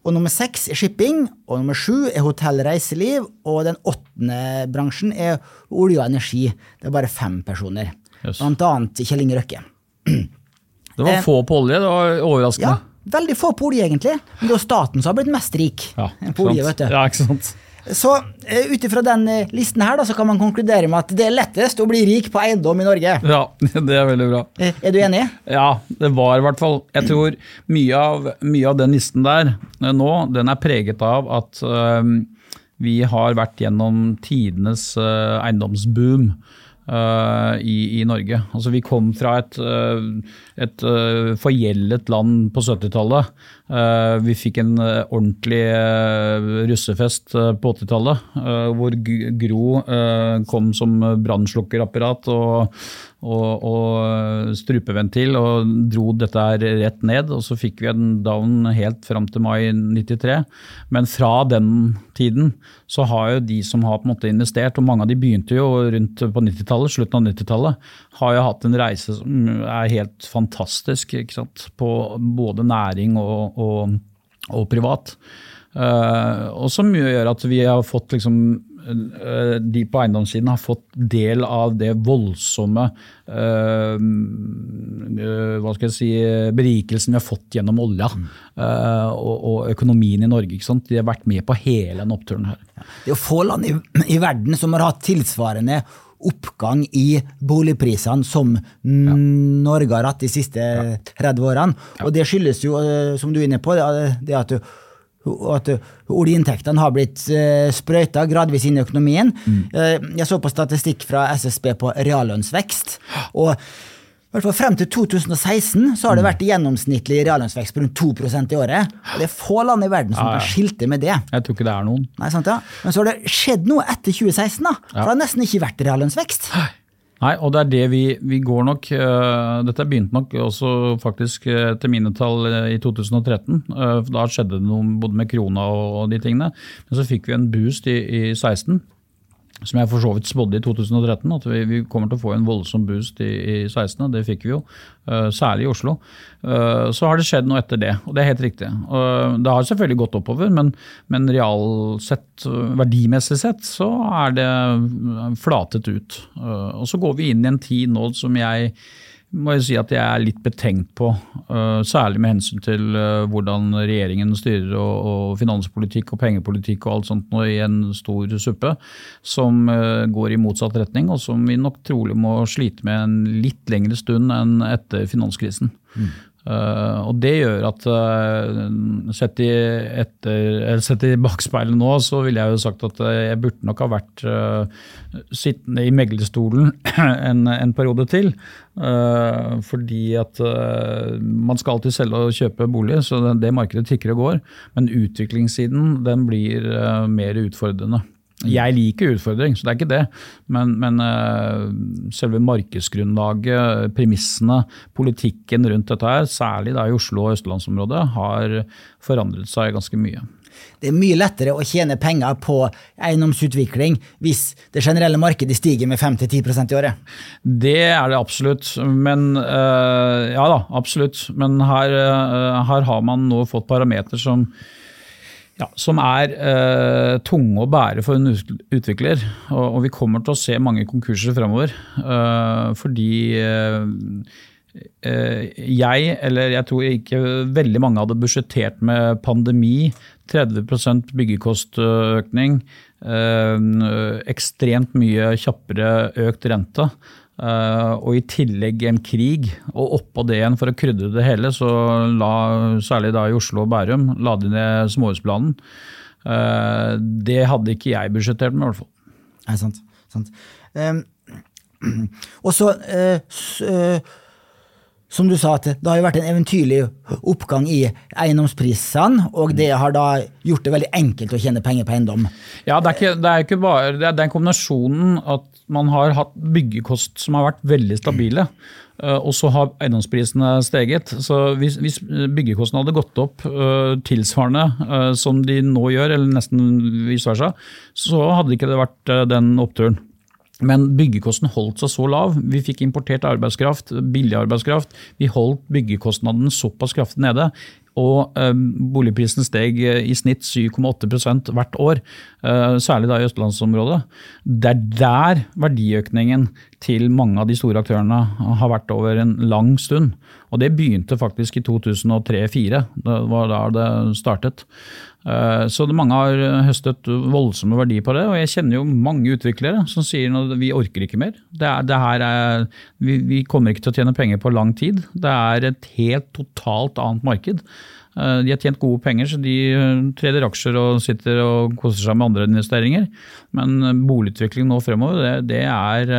Og nummer seks er shipping, og nummer sju er hotell og reiseliv, og den åttende bransjen er olje og energi. Det er bare fem personer. Yes. Blant annet Kjell Inge Røkke. Det var Eh, få på olje, det var overraskende. Ja, veldig få på olje, egentlig. Men det er jo staten som har blitt mest rik Ja, på olje, vet du. Ja, ikke sant? Så uh, ut ifra den eh, listen her, da, så kan man konkludere med at det er lettest å bli rik på eiendom i Norge. Ja, det er veldig bra. Eh, er du enig? Ja, det var i hvert fall. Jeg tror mye av, mye av den listen der eh, nå, den er preget av at eh, vi har vært gjennom tidenes uh, eiendomsboom. Uh, i, i Norge. Altså Vi kom fra et, uh, et uh, forgjeldet land på 70-tallet. Eh, vi fikk en eh, ordentlig eh, russefest på 80-tallet, eh, hvor Gro kom som brannslukkerapparat og, og, og strupeventil og dro dette her rett ned. Og så fikk vi en down helt fram til mai 93. Men fra den tiden så har jo de som har på en måte investert, og mange av de begynte jo rundt på 90-tallet, slutten av 90-tallet, har jo hatt en reise som er helt fantastisk ikke sant? på både næring og, og, og privat. Eh, og som gjør at vi har fått liksom eh, de på eiendomssiden har fått del av det voldsomme eh, hva skal jeg si, berikelsen vi har fått gjennom olja eh, og, og økonomien i Norge. Ikke sant? De har vært med på hele den oppturen her. Det er jo få land i, i verden som har hatt tilsvarende oppgang i boligprisene som Norge har hatt de siste 30 årene. Og det skyldes jo, eh, som du er inne på, det at at oljeinntektene har blitt uh, sprøyta gradvis inn i økonomien. Mm. jeg så på statistikk fra SSB på reallønnsvekst. og i hvert fall Frem til 2016 så har det mm. vært gjennomsnittlig reallønnsvekst på rundt 2% i året. Og Det er få land i verden som ja, ja. skilte med det. Jeg tror ikke det er noen. Nei, sant, ja. Men så har det skjedd noe etter 2016. da. For det har nesten ikke vært reallønnsvekst. Nei, og det er det vi, vi går nok uh, Dette begynte nok også faktisk uh, til mine tall uh, i 2013. da skjedde det noe både med krona og, og, de tingene. Men så fikk vi en boost i, i 16 som jeg for så vidt spådde i 2013, at vi, vi, kommer til å få en voldsom boost i, i 16. Det fikk vi jo, uh, særlig i Oslo. Uh, så har det skjedd noe etter det, og det er helt riktig. Uh, det har selvfølgelig gått oppover, men, men realsett, verdimessig sett, så er det flatet ut. og så går vi inn i en tid nå som jeg må jeg si at jeg er litt betenkt på, uh, særlig med hensyn til uh, hvordan regjeringen styrer og, finanspolitikk og pengepolitikk og alt sånt nå i en stor suppe, som uh, går i motsatt retning, og som vi nok trolig må slite med en litt lengre stund enn etter finanskrisen. Mm. Uh, og det gjør at uh, sett, i etter, sett i bakspeilet nå, så ville jeg jo sagt at uh, jeg burde nok ha vært sittende i meglerstolen en, en, periode til. fordi at man skal alltid selge og kjøpe bolig, så det, det markedet tikker og går. Men utviklingssiden den blir mer utfordrende. Jeg liker utfordring, så det er ikke det. Men, men uh, selve markedsgrunnlaget, premissene, politikken rundt dette her, særlig da i Oslo og østlandsområdet, har forandret seg ganske mye. Det er mye lettere å tjene penger på eiendomsutvikling hvis det generelle markedet stiger med 5-10% i året? Det er det absolutt. Men uh, Ja da, absolutt. Men her, uh, her har man nå fått parameter som ja, som er eh, tunge å bære for en utvikler. Og, og, vi kommer til å se mange konkurser fremover. Eh, fordi eh, eh jeg, eller jeg tror ikke veldig mange hadde budsjettert med pandemi, 30 byggekostøkning, eh, ekstremt mye kjappere økt rente. Uh, og i tillegg en krig, og oppå det igjen for å krydre det hele, så la særlig da i Oslo og Bærum la de ned småhusplanen. Uh, det hadde ikke jeg budsjettert med, i hvert fall. Nei, sant. sant. Um, og så uh, som du sa, at det har jo vært en eventyrlig oppgang i eiendomsprisene, og det har da gjort det veldig enkelt å tjene penger på eiendom. Ja, det er ikke, det er ikke bare det er den kombinasjonen at man har hatt byggekost som har vært veldig stabile, eh, og så har eiendomsprisene steget. Så hvis, hvis byggekostnadene hadde gått opp uh, tilsvarende uh, som de nå gjør, eller nesten vice versa, så hadde ikke det vært den oppturen. Men byggekosten holdt seg så lav. Vi fikk importert arbeidskraft, billig arbeidskraft. Vi holdt byggekostnaden såpass kraftig nede. Og eh, boligprisen steg eh, i snitt 7,8% hvert år, eh, særlig da i østlandsområdet. Det er der verdiøkningen til mange av de store aktørene har vært over en lang stund. Og det begynte faktisk i 2003-2004. Det var da det startet. Eh, så mange har høstet voldsomme verdier på det, og jeg kjenner jo mange utviklere som sier at vi orker ikke mer. Det er, det er, vi, vi, kommer ikke til å tjene penger på lang tid. Det er et helt totalt annet marked. Eh, de har tjent gode penger, så de eh, treder aksjer og sitter og koser seg med andre investeringer. Men boligutvikling nå fremover, det, det, er,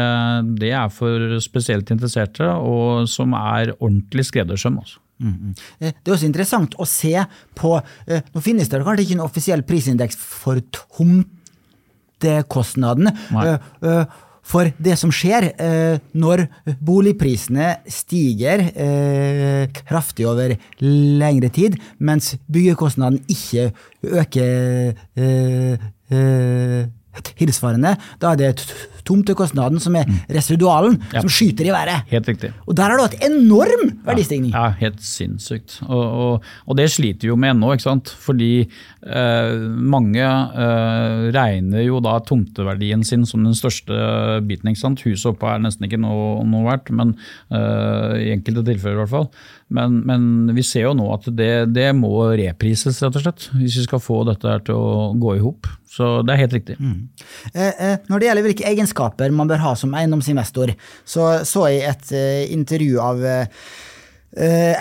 det er, for spesielt interesserte, og som er ordentlig skreddersøm. Altså. Mm. Det er også interessant å se på eh, Nå finnes det kanskje ikke en offisiell prisindeks for tomtekostnadene. Eh, for det som skjer når boligprisene stiger kraftig over lengre tid, mens byggekostnaden ikke øker tilsvarende, da er det tomtekostnaden som er mm. residualen, ja. som skyter i været. Helt riktig. Og der har du hatt enorm verdistigning. Ja, ja helt sinnssykt. Og, og, og, det sliter vi jo med ennå, ikke sant. Fordi eh, mange eh, regner jo da tomteverdien sin som den største biten. ikke sant? Huset oppe er nesten ikke noe, noe verdt, men eh, i enkelte tilfeller i hvert fall. Men, men, vi ser jo nå at det, det, må reprises, rett og slett, hvis vi skal få dette til å gå i hop. Så det er helt riktig. Mm. Eh, eh, når det gjelder hvilke egenskaper egenskaper man bør ha som eiendomsinvestor. Så så jeg et uh, intervju av uh,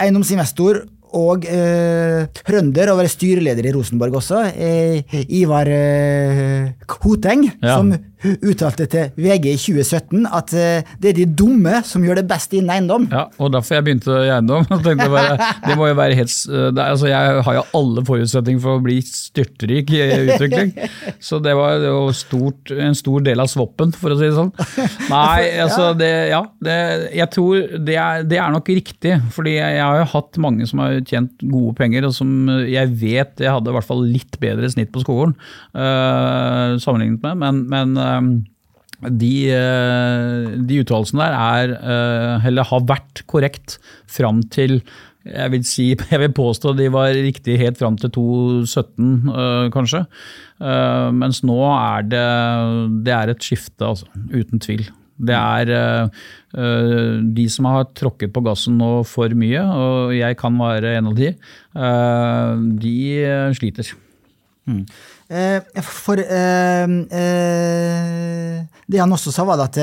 eiendomsinvestor og eh, trønder, og være styreleder i Rosenborg også, eh, Ivar eh, Hoteng, ja. som uttalte til VG i 2017 at eh, det er de dumme som gjør det best innen eiendom. Ja, og derfor jeg begynte i eiendom. Bare, det må jo være helt, det, altså Jeg har jo alle forutsetninger for å bli styrtrik i utvikling, så det var jo stort, en stor del av svoppen, for å si det sånn. Nei, altså det, ja, det, jeg tror det er, det er nok riktig, fordi jeg, har jo hatt mange som har tjent gode penger, og som jeg vet jeg hadde i hvert fall litt bedre snitt på skolen uh, sammenlignet med, men, men de, uh, de uttalelsene der er, eller har vært korrekt fram til jeg vil, si, jeg vil påstå de var riktige helt fram til 2017, kanskje. mens nå er det, det er et skifte, altså, uten tvil. Det er de som har tråkket på gassen nå for mye, og jeg kan være en av de, de sliter. Mm. Eh, for eh, eh, det han også sa, var at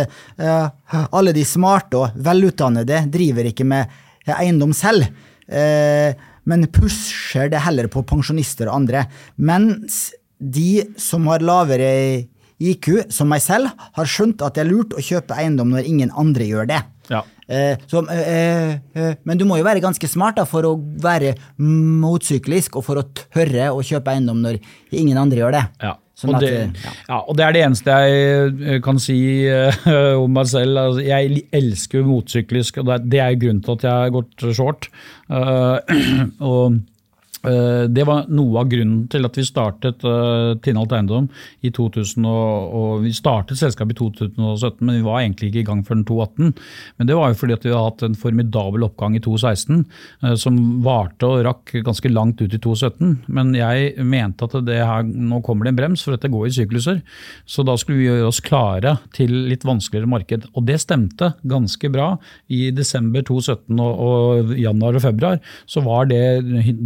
alle de smarte og velutdannede driver ikke med eiendom selv, men pusher det heller på pensjonister og andre. Mens de som har lavere IQ, som meg selv, har skjønt at det er lurt å kjøpe eiendom når ingen andre gjør det. Ja. Eh, så, eh, eh, men du må jo være ganske smart da, for å være motsyklisk og for å tørre å kjøpe eiendom når ingen andre gjør det. Ja. Sånn og, det, at, ja. Ja, og, det, er det eneste jeg eh, kan si uh, om meg selv. Altså, jeg elsker motsyklisk, og det er, det er grunnen til at jeg har gått short. Uh, og Eh, det var noe av grunnen til at vi startet uh, Tinnholt Eiendom i 2000. Og, vi startet selskapet i 2017, men vi var egentlig ikke i gang før 2018. Men det var jo fordi at vi hadde hatt en formidabel oppgang i 2016, uh, som varte og rakk ganske langt ut i 2017. Men jeg mente at det her, nå kommer det en brems, for dette går i sykluser. Så da skulle vi gjøre oss klare til litt vanskeligere marked. Og det stemte ganske bra. I desember 2017 og, og januar og februar så var det,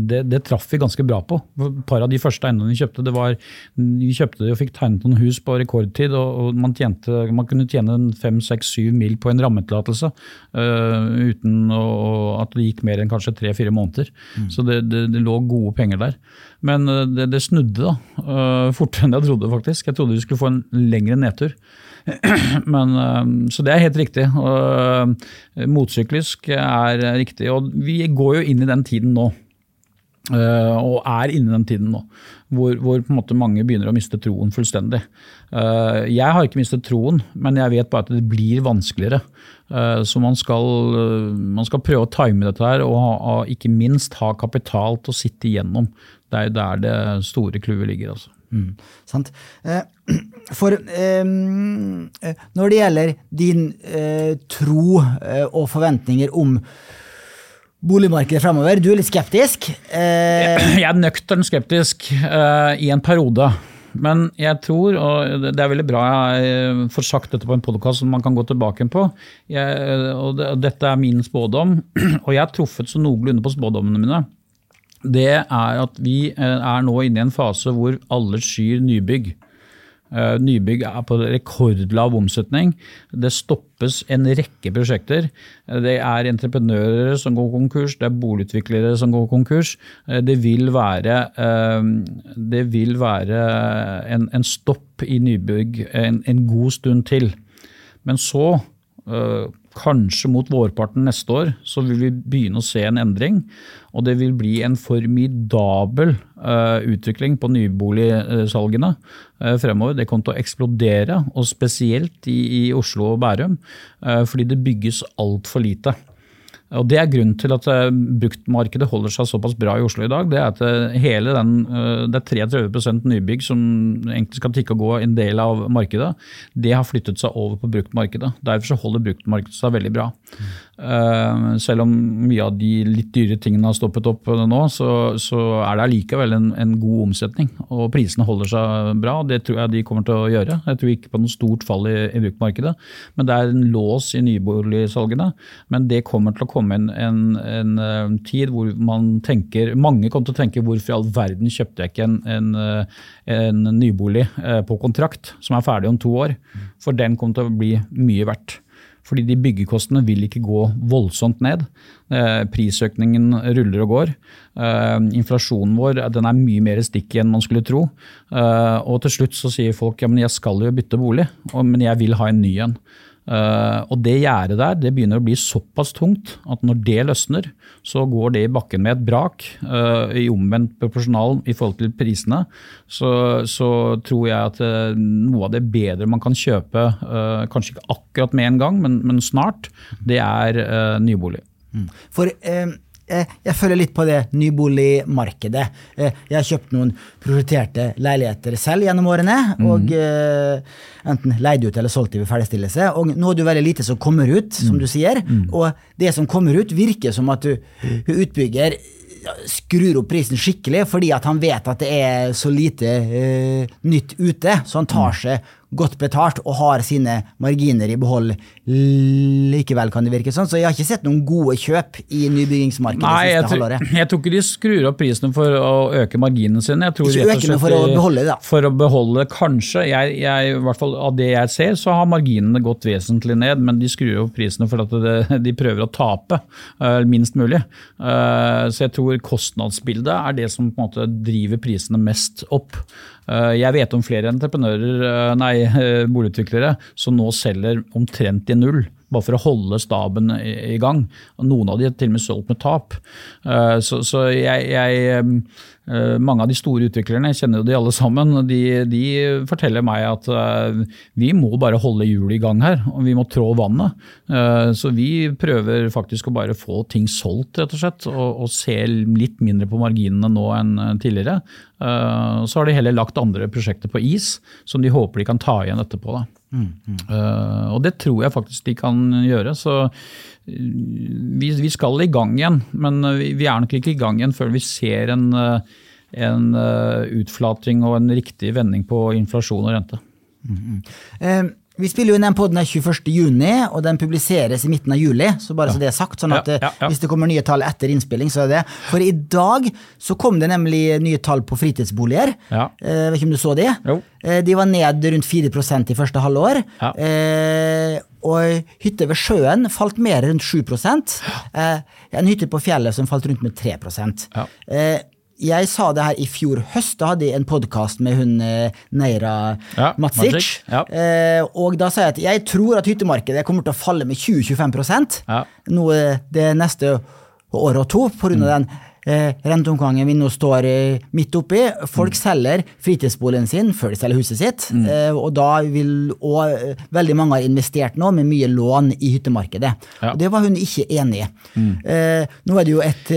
det, det traff vi ganske bra på. Et par av de første eiendommene vi kjøpte, det var, vi kjøpte det og fikk tegnet noen hus på rekordtid. og, og man, tjente, man, kunne tjene fem, seks, syv mil på en rammetillatelse uh, uten å, at det gikk mer enn kanskje tre-fire måneder. Mm. Så det, det, det, lå gode penger der. Men uh, det, det, snudde da, uh, fortere enn jeg trodde, faktisk. Jeg trodde vi skulle få en lengre nedtur. Men, så det er helt riktig. Motsyklisk er riktig. Og vi går jo inn i den tiden nå. Uh, og er inne i den tiden nå, hvor, hvor, mange begynner å miste troen fullstendig. Uh, jeg har ikke mistet troen, men jeg vet bare at det blir vanskeligere. Uh, så man skal, man skal, prøve å time dette her, og ha, ikke minst ha kapital til å sitte igjennom. Det er der det store clouet ligger. altså. Mm, sant. For når det gjelder din tro og forventninger om boligmarkedet fremover. Du er litt skeptisk? Eh... Jeg er nøktern skeptisk eh, i en periode. Men jeg tror, og det er veldig bra jeg får sagt dette på en podkast som man kan gå tilbake på, jeg, og, det, dette er min spådom, og jeg har truffet så noenlunde på spådommene mine. Det er at vi eh, er nå inne i en fase hvor alle skyr nybygg. Eh, nybygg er på rekordlav omsetning. Det stoppes en rekke prosjekter. Eh, det er entreprenører som går konkurs, det er boligutviklere som går konkurs. Eh, det vil være, det vil være en, en stopp i nybygg en, en, god stund til. Men så kanskje mot vårparten neste år, så vil vi begynne å se en endring. Og det vil bli en formidabel uh, utvikling på nyboligsalgene uh, fremover. Det kommer til å eksplodere, og spesielt i, i Oslo og Bærum, uh, fordi det bygges altfor lite. Og Det er grunnen til at eh, bruktmarkedet holder seg såpass bra i Oslo i dag. Det er at eh, hele den, eh, det er 33 nybygg som egentlig skal tikke og gå en del av markedet. Det har flyttet seg over på bruktmarkedet. Derfor så holder bruktmarkedet seg veldig bra. Uh, selv om mye av de litt dyre tingene har stoppet opp nå, så, så er det allikevel en, en, god omsetning. Og prisene holder seg bra, og det tror jeg de kommer til å gjøre. Jeg tror ikke på noe stort fall i, i bruktmarkedet, men det er en lås i nyboligsalgene. Men det kommer til å komme en, en, en uh, tid hvor man tenker, mange kommer til å tenke hvorfor i all verden kjøpte jeg ikke en, en nybolig uh, på kontrakt som er ferdig om to år? For den kommer til å bli mye verdt. Fordi de byggekostene vil ikke gå voldsomt ned. Eh, prisøkningen ruller og går. Eh, inflasjonen vår den er mye mer stikk enn man skulle tro. Eh, og til slutt så sier folk ja, men jeg skal jo bytte bolig, men jeg vil ha en ny en. Uh, og det gjerdet der det begynner å bli såpass tungt at når det løsner, så går det i bakken med et brak. Uh, I omvendt proporsjonal i forhold til prisene. Så, så tror jeg at uh, noe av det bedre man kan kjøpe, kanskje ikke akkurat med en gang, men, men snart, det er nybolig. Mm. For Eh, jeg følger litt på det nyboligmarkedet. Eh, jeg har kjøpt noen prioriterte leiligheter selv gjennom årene. Mm. Og eh, enten leid ut eller solgt ved ferdigstillelse. Og nå er det jo veldig lite som kommer ut, som mm. du sier. Mm. Og det som kommer ut, virker som at du, utbygger skrur opp prisen skikkelig fordi at han vet at det er så lite uh, nytt ute, så han tar mm. seg godt betalt og har sine marginer i behold likevel, kan det virke sånn. Så jeg har ikke sett noen gode kjøp i nybyggingsmarkedet Nei, det siste halvåret. Jeg tror ikke de skrur opp prisene for å øke marginene sine. Jeg tror ikke men for å beholde det. For å beholde, kanskje. Jeg, jeg, I hvert fall av det jeg ser, så har marginene gått vesentlig ned, men de skrur opp prisene for at det, de prøver å tape uh, minst mulig. Uh, så jeg tror kostnadsbildet er det som på en måte driver prisene mest opp. Uh, jeg vet om flere entreprenører, nei, boligutviklere som nå selger omtrent i null bare for å holde staben i, gang. Og noen av de har til og med solgt med tap. Uh, så, så jeg, jeg, uh, mange av de store utviklerne, jeg kjenner jo de alle sammen, de, de forteller meg at uh, vi må bare holde hjulet i gang her, og vi må trå vannet. Så vi prøver faktisk å bare få ting solgt, rett og slett, og, og se litt mindre på marginene nå enn tidligere. Så har de heller lagt andre prosjekter på is, som de håper de kan ta igjen etterpå. da. Uh, og det tror jeg faktisk de kan gjøre. Så uh, vi, vi, skal i gang igjen, men vi, vi, er nok ikke i gang igjen før vi ser en, uh, utflating og en riktig vending på inflasjon og rente. Mm -hmm. Vi spiller jo inn den poden 21.6, og den publiseres i midten av juli. Så bare ja. så det er sagt, sånn at ja, ja, hvis det kommer nye tall etter innspilling, så er det For i dag så kom det nemlig nye tall på fritidsboliger. Ja. Eh, vet ikke om du så de? Eh, de var ned rundt 4% i første halvår. Eh, og hytter ved sjøen falt mer rundt 7 eh, En hytte på fjellet som falt rundt med 3 ja. Eh, jeg sa det her i fjor høst. Da hadde jeg en podkast med hun eh, Neira ja, Matsic. Ja. Eh, og da sa jeg at jeg tror at hyttemarkedet kommer til å falle med 20-25 ja. noe det neste året og to, pga. Mm. den eh, renteomgangen vi nå står eh, midt oppi. Folk mm. selger fritidsboligen sin før de selger huset sitt. Mm. Eh, og da vil og eh, veldig mange har investert nå med mye lån i hyttemarkedet. Og det var hun ikke enig i. Mm. nå er det jo et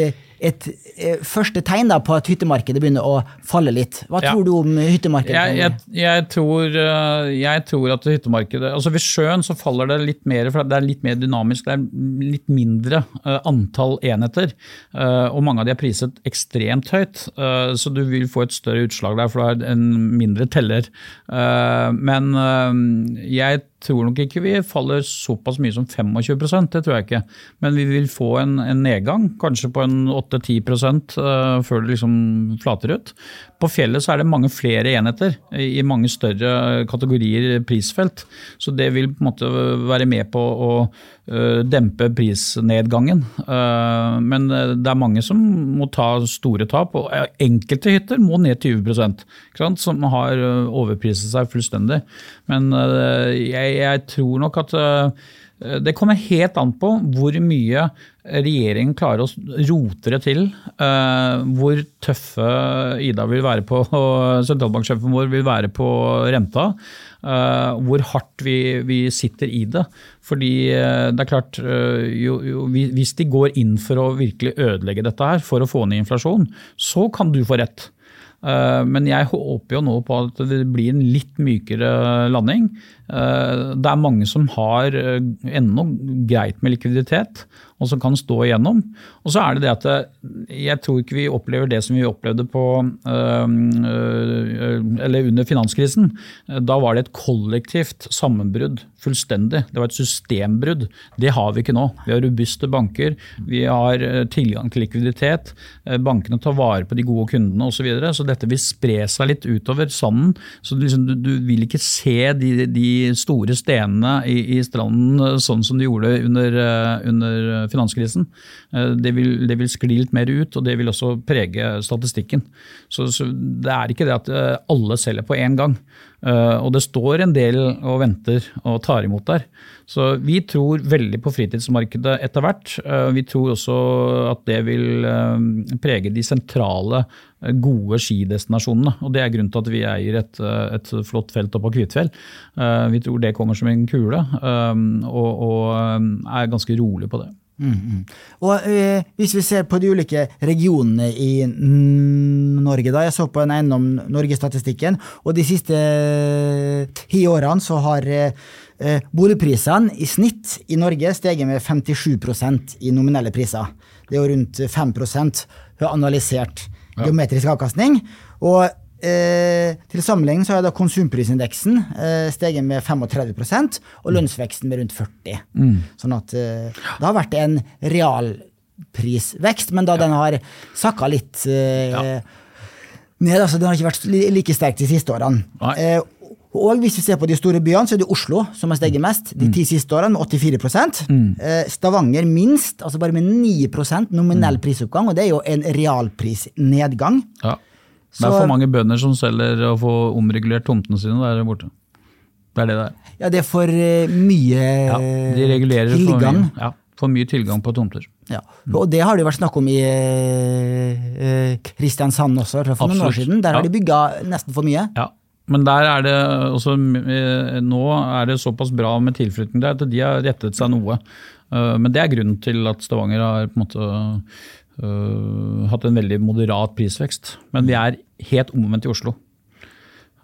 et eh, første tegn da, på at hyttemarkedet begynner å falle litt. Hva ja. tror du om hyttemarkedet? Jeg, jeg, jeg, tror, eh, jeg, tror, at hyttemarkedet altså Ved sjøen så faller det litt mer, for det er litt mer dynamisk. Det er litt mindre uh, antall enheter. Og mange av de er priset ekstremt høyt, så du vil få et større utslag der, for du har en mindre teller. men jeg tror nok ikke vi faller såpass mye som 25 det tror jeg ikke. Men vi vil få en, en nedgang, kanskje på en 8-10 uh, før det liksom flater ut. På fjellet så er det mange flere enheter i mange større kategorier prisfelt. Så det vil på en måte være med på å dempe prisnedgangen. Men det er mange som må ta store tap, og enkelte hytter må ned 20% som har overpriset seg fullstendig. Men jeg tror nok at det kommer helt an på hvor mye regjeringen klarer å rote det til. Eh, hvor tøffe Ida vil være på, og sentralbanksjefen vår vil være på renta. Eh, hvor hardt vi, vi sitter i det. Fordi det er klart, jo, jo, hvis de går inn for å virkelig ødelegge dette her for å få ned inflasjon, så kan du få rett. Eh, men jeg håper jo nå på at det blir en litt mykere landing. Eh, det er mange som har ennå greit med likviditet, og som kan stå igjennom. Og så er det det at jeg tror ikke vi opplever det som vi opplevde på eller under finanskrisen. Da var det et kollektivt sammenbrudd. Fullstendig. Det var et systembrudd. Det har vi ikke nå. Vi har robuste banker, vi har tilgang til likviditet. Bankene tar vare på de gode kundene osv. Så, videre, så dette vil spre seg litt utover sanden. Så liksom, du, du, vil ikke se de, de store stenene i, i, stranden sånn som de gjorde under, under finanskrisen. Det vil, det vil, skli litt mer ut, og det vil også prege statistikken. Så, så det er ikke det at alle selger på én gang. Og det står en del og venter og tar imot der. Så vi tror veldig på fritidsmarkedet etter hvert. Vi tror også at det vil prege de sentrale, gode skidestinasjonene. Og det er grunnen til at vi eier et, et flott felt oppe på Kvitfjell. vi tror det kommer som en kule, og, og er ganske rolig på det. Mm, mm. Og eh, Hvis vi ser på de ulike regionene i Norge, da, jeg så på en eiendom Norge-statistikken, og de siste ti årene så har eh, boligprisene i snitt i Norge steget med 57% i nominelle priser. Det er jo rundt 5% analysert geometrisk avkastning. Og Eh, til sammenligning så har da konsumprisindeksen eh, steget med 35 og mm. lønnsveksten med rundt 40 mm. Sånn at eh, det har vært en realprisvekst, men da ja. den har sakka litt eh, ned, altså den har ikke vært like sterk de siste årene. Eh, og hvis vi ser på de store byene, så er det Oslo som har steget mest de ti siste årene, med 84 mm. Eh, Stavanger minst, altså bare med 9 nominell mm. prisoppgang, og det er jo en realprisnedgang. Ja. Det er for mange bønder som selger og får omregulert tomtene sine der borte. Det er det det er. Ja, det er for uh, mye ja, de regulerer tilgang. For mye, ja, for mye tilgang på tomter. Ja, Og det har det jo vært snakk om i uh, Kristiansand også, for noen år siden. Der har de bygga nesten for mye. Ja, men der er det også, nå er det såpass bra med tilflytting der at de har rettet seg noe. Men det er grunnen til at Stavanger har på en måte uh, hatt en veldig moderat prisvekst. Men vi er helt omvendt i Oslo.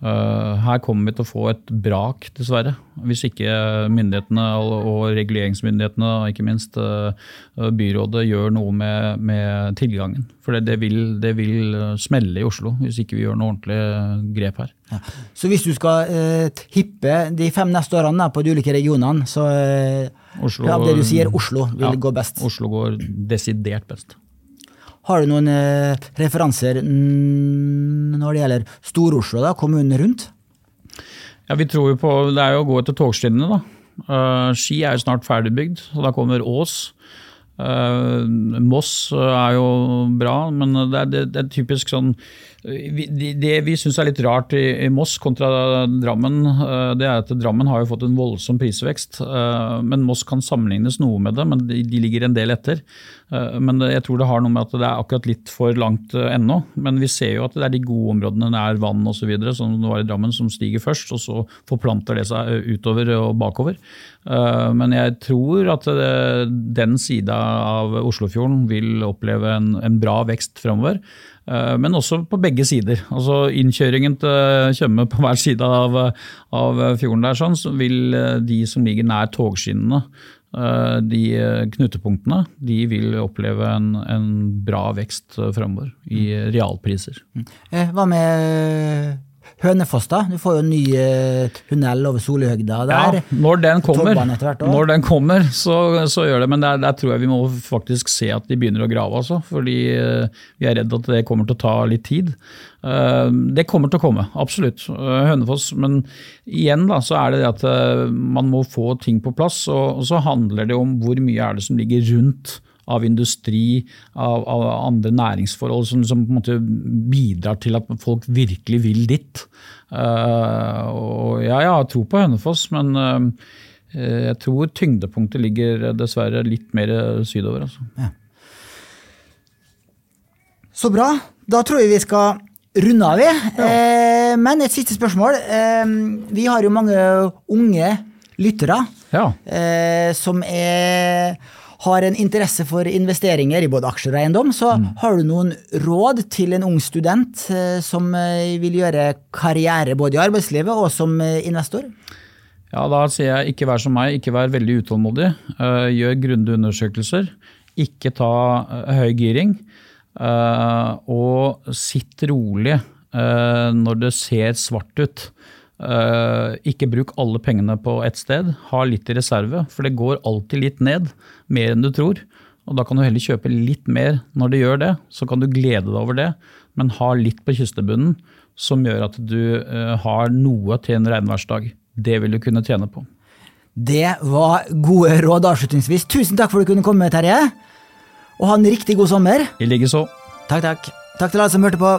Uh, her kommer vi til å få et brak, dessverre. Hvis ikke myndighetene og reguleringsmyndighetene, ikke minst uh, byrådet, gjør noe med, med tilgangen. For det, det, vil, det, vil, smelle i Oslo hvis ikke vi gjør noe ordentlig grep her. Ja. Så hvis du skal eh, hippe de fem neste årene på de ulike regionene, så Oslo, ja, det du sier, Oslo vil ja, gå best? Oslo går desidert best. Har du noen eh, referanser når det gjelder Stor-Oslo, da, kommunen rundt? Ja, Vi tror jo på det er jo å gå etter togskinnene. da. Uh, Ski er jo snart ferdigbygd, og da kommer Ås. Uh, Moss er jo bra, men det er, det, det er typisk sånn det, vi syns er litt rart i, Moss kontra Drammen, uh, det er at Drammen har jo fått en voldsom prisvekst. Uh, men Moss kan sammenlignes noe med det, men de, ligger en del etter. Uh, men jeg tror det har noe med at det er akkurat litt for langt ennå. Men vi ser jo at det er de gode områdene nær vann osv. som det var i Drammen, som stiger først, og så forplanter det seg utover og bakover. Men jeg tror at den sida av Oslofjorden vil oppleve en bra vekst framover. Eh, men også på begge sider. Altså Innkjøringen til Tjøme på hver side av, av fjorden der, sånn, så vil eh, de som ligger nær togskinnene, eh, de knutepunktene, de vil oppleve en, en bra vekst fremover i realpriser. Mm. Hva med Hønefoss, da? Du får jo en ny uh, tunnel over Solihøgda der. Ja, når den kommer, når den kommer så, så, gjør det. Men der, der, tror jeg vi må faktisk se at de begynner å grave, altså. Fordi uh, vi er redd at det kommer til å ta litt tid. Uh, det kommer til å komme, absolutt. Hønefoss. Men igjen da, så er det det at man må få ting på plass. Og, og så handler det om hvor mye er det som ligger rundt av industri, av, av andre næringsforhold som, som, på en måte bidrar til at folk virkelig vil dit. Uh, og ja, jeg har tro på Hønefoss, men uh, jeg tror tyngdepunktet ligger dessverre litt mer sydover. Altså. Ja. Så bra. Da tror jeg vi skal runde av, vi. Ja. Eh, men et siste spørsmål. Eh, vi har jo mange unge lyttere ja. eh, som er har en interesse for investeringer i både aksjer og eiendom, så har du noen råd til en ung student eh, som eh, vil gjøre karriere både i arbeidslivet og som eh, investor? Ja, Da sier jeg ikke vær som meg, ikke vær veldig utålmodig. Gjør grundige undersøkelser. Ikke ta høy giring. og sitt rolig når det ser svart ut. Eh, ikke bruk alle pengene på ett sted. Ha litt i reserve, for det går alltid litt ned. Mer enn du tror. Og Da kan du heller kjøpe litt mer når det gjør det. Så kan du glede deg over det, men ha litt på kystebunnen som gjør at du eh, har noe til en regnværsdag. Det vil du kunne tjene på. Det var gode råd avslutningsvis. Tusen takk for at du kunne komme, Terje. Og ha en riktig god sommer. I likeså. Takk, takk. Takk til alle som hørte på.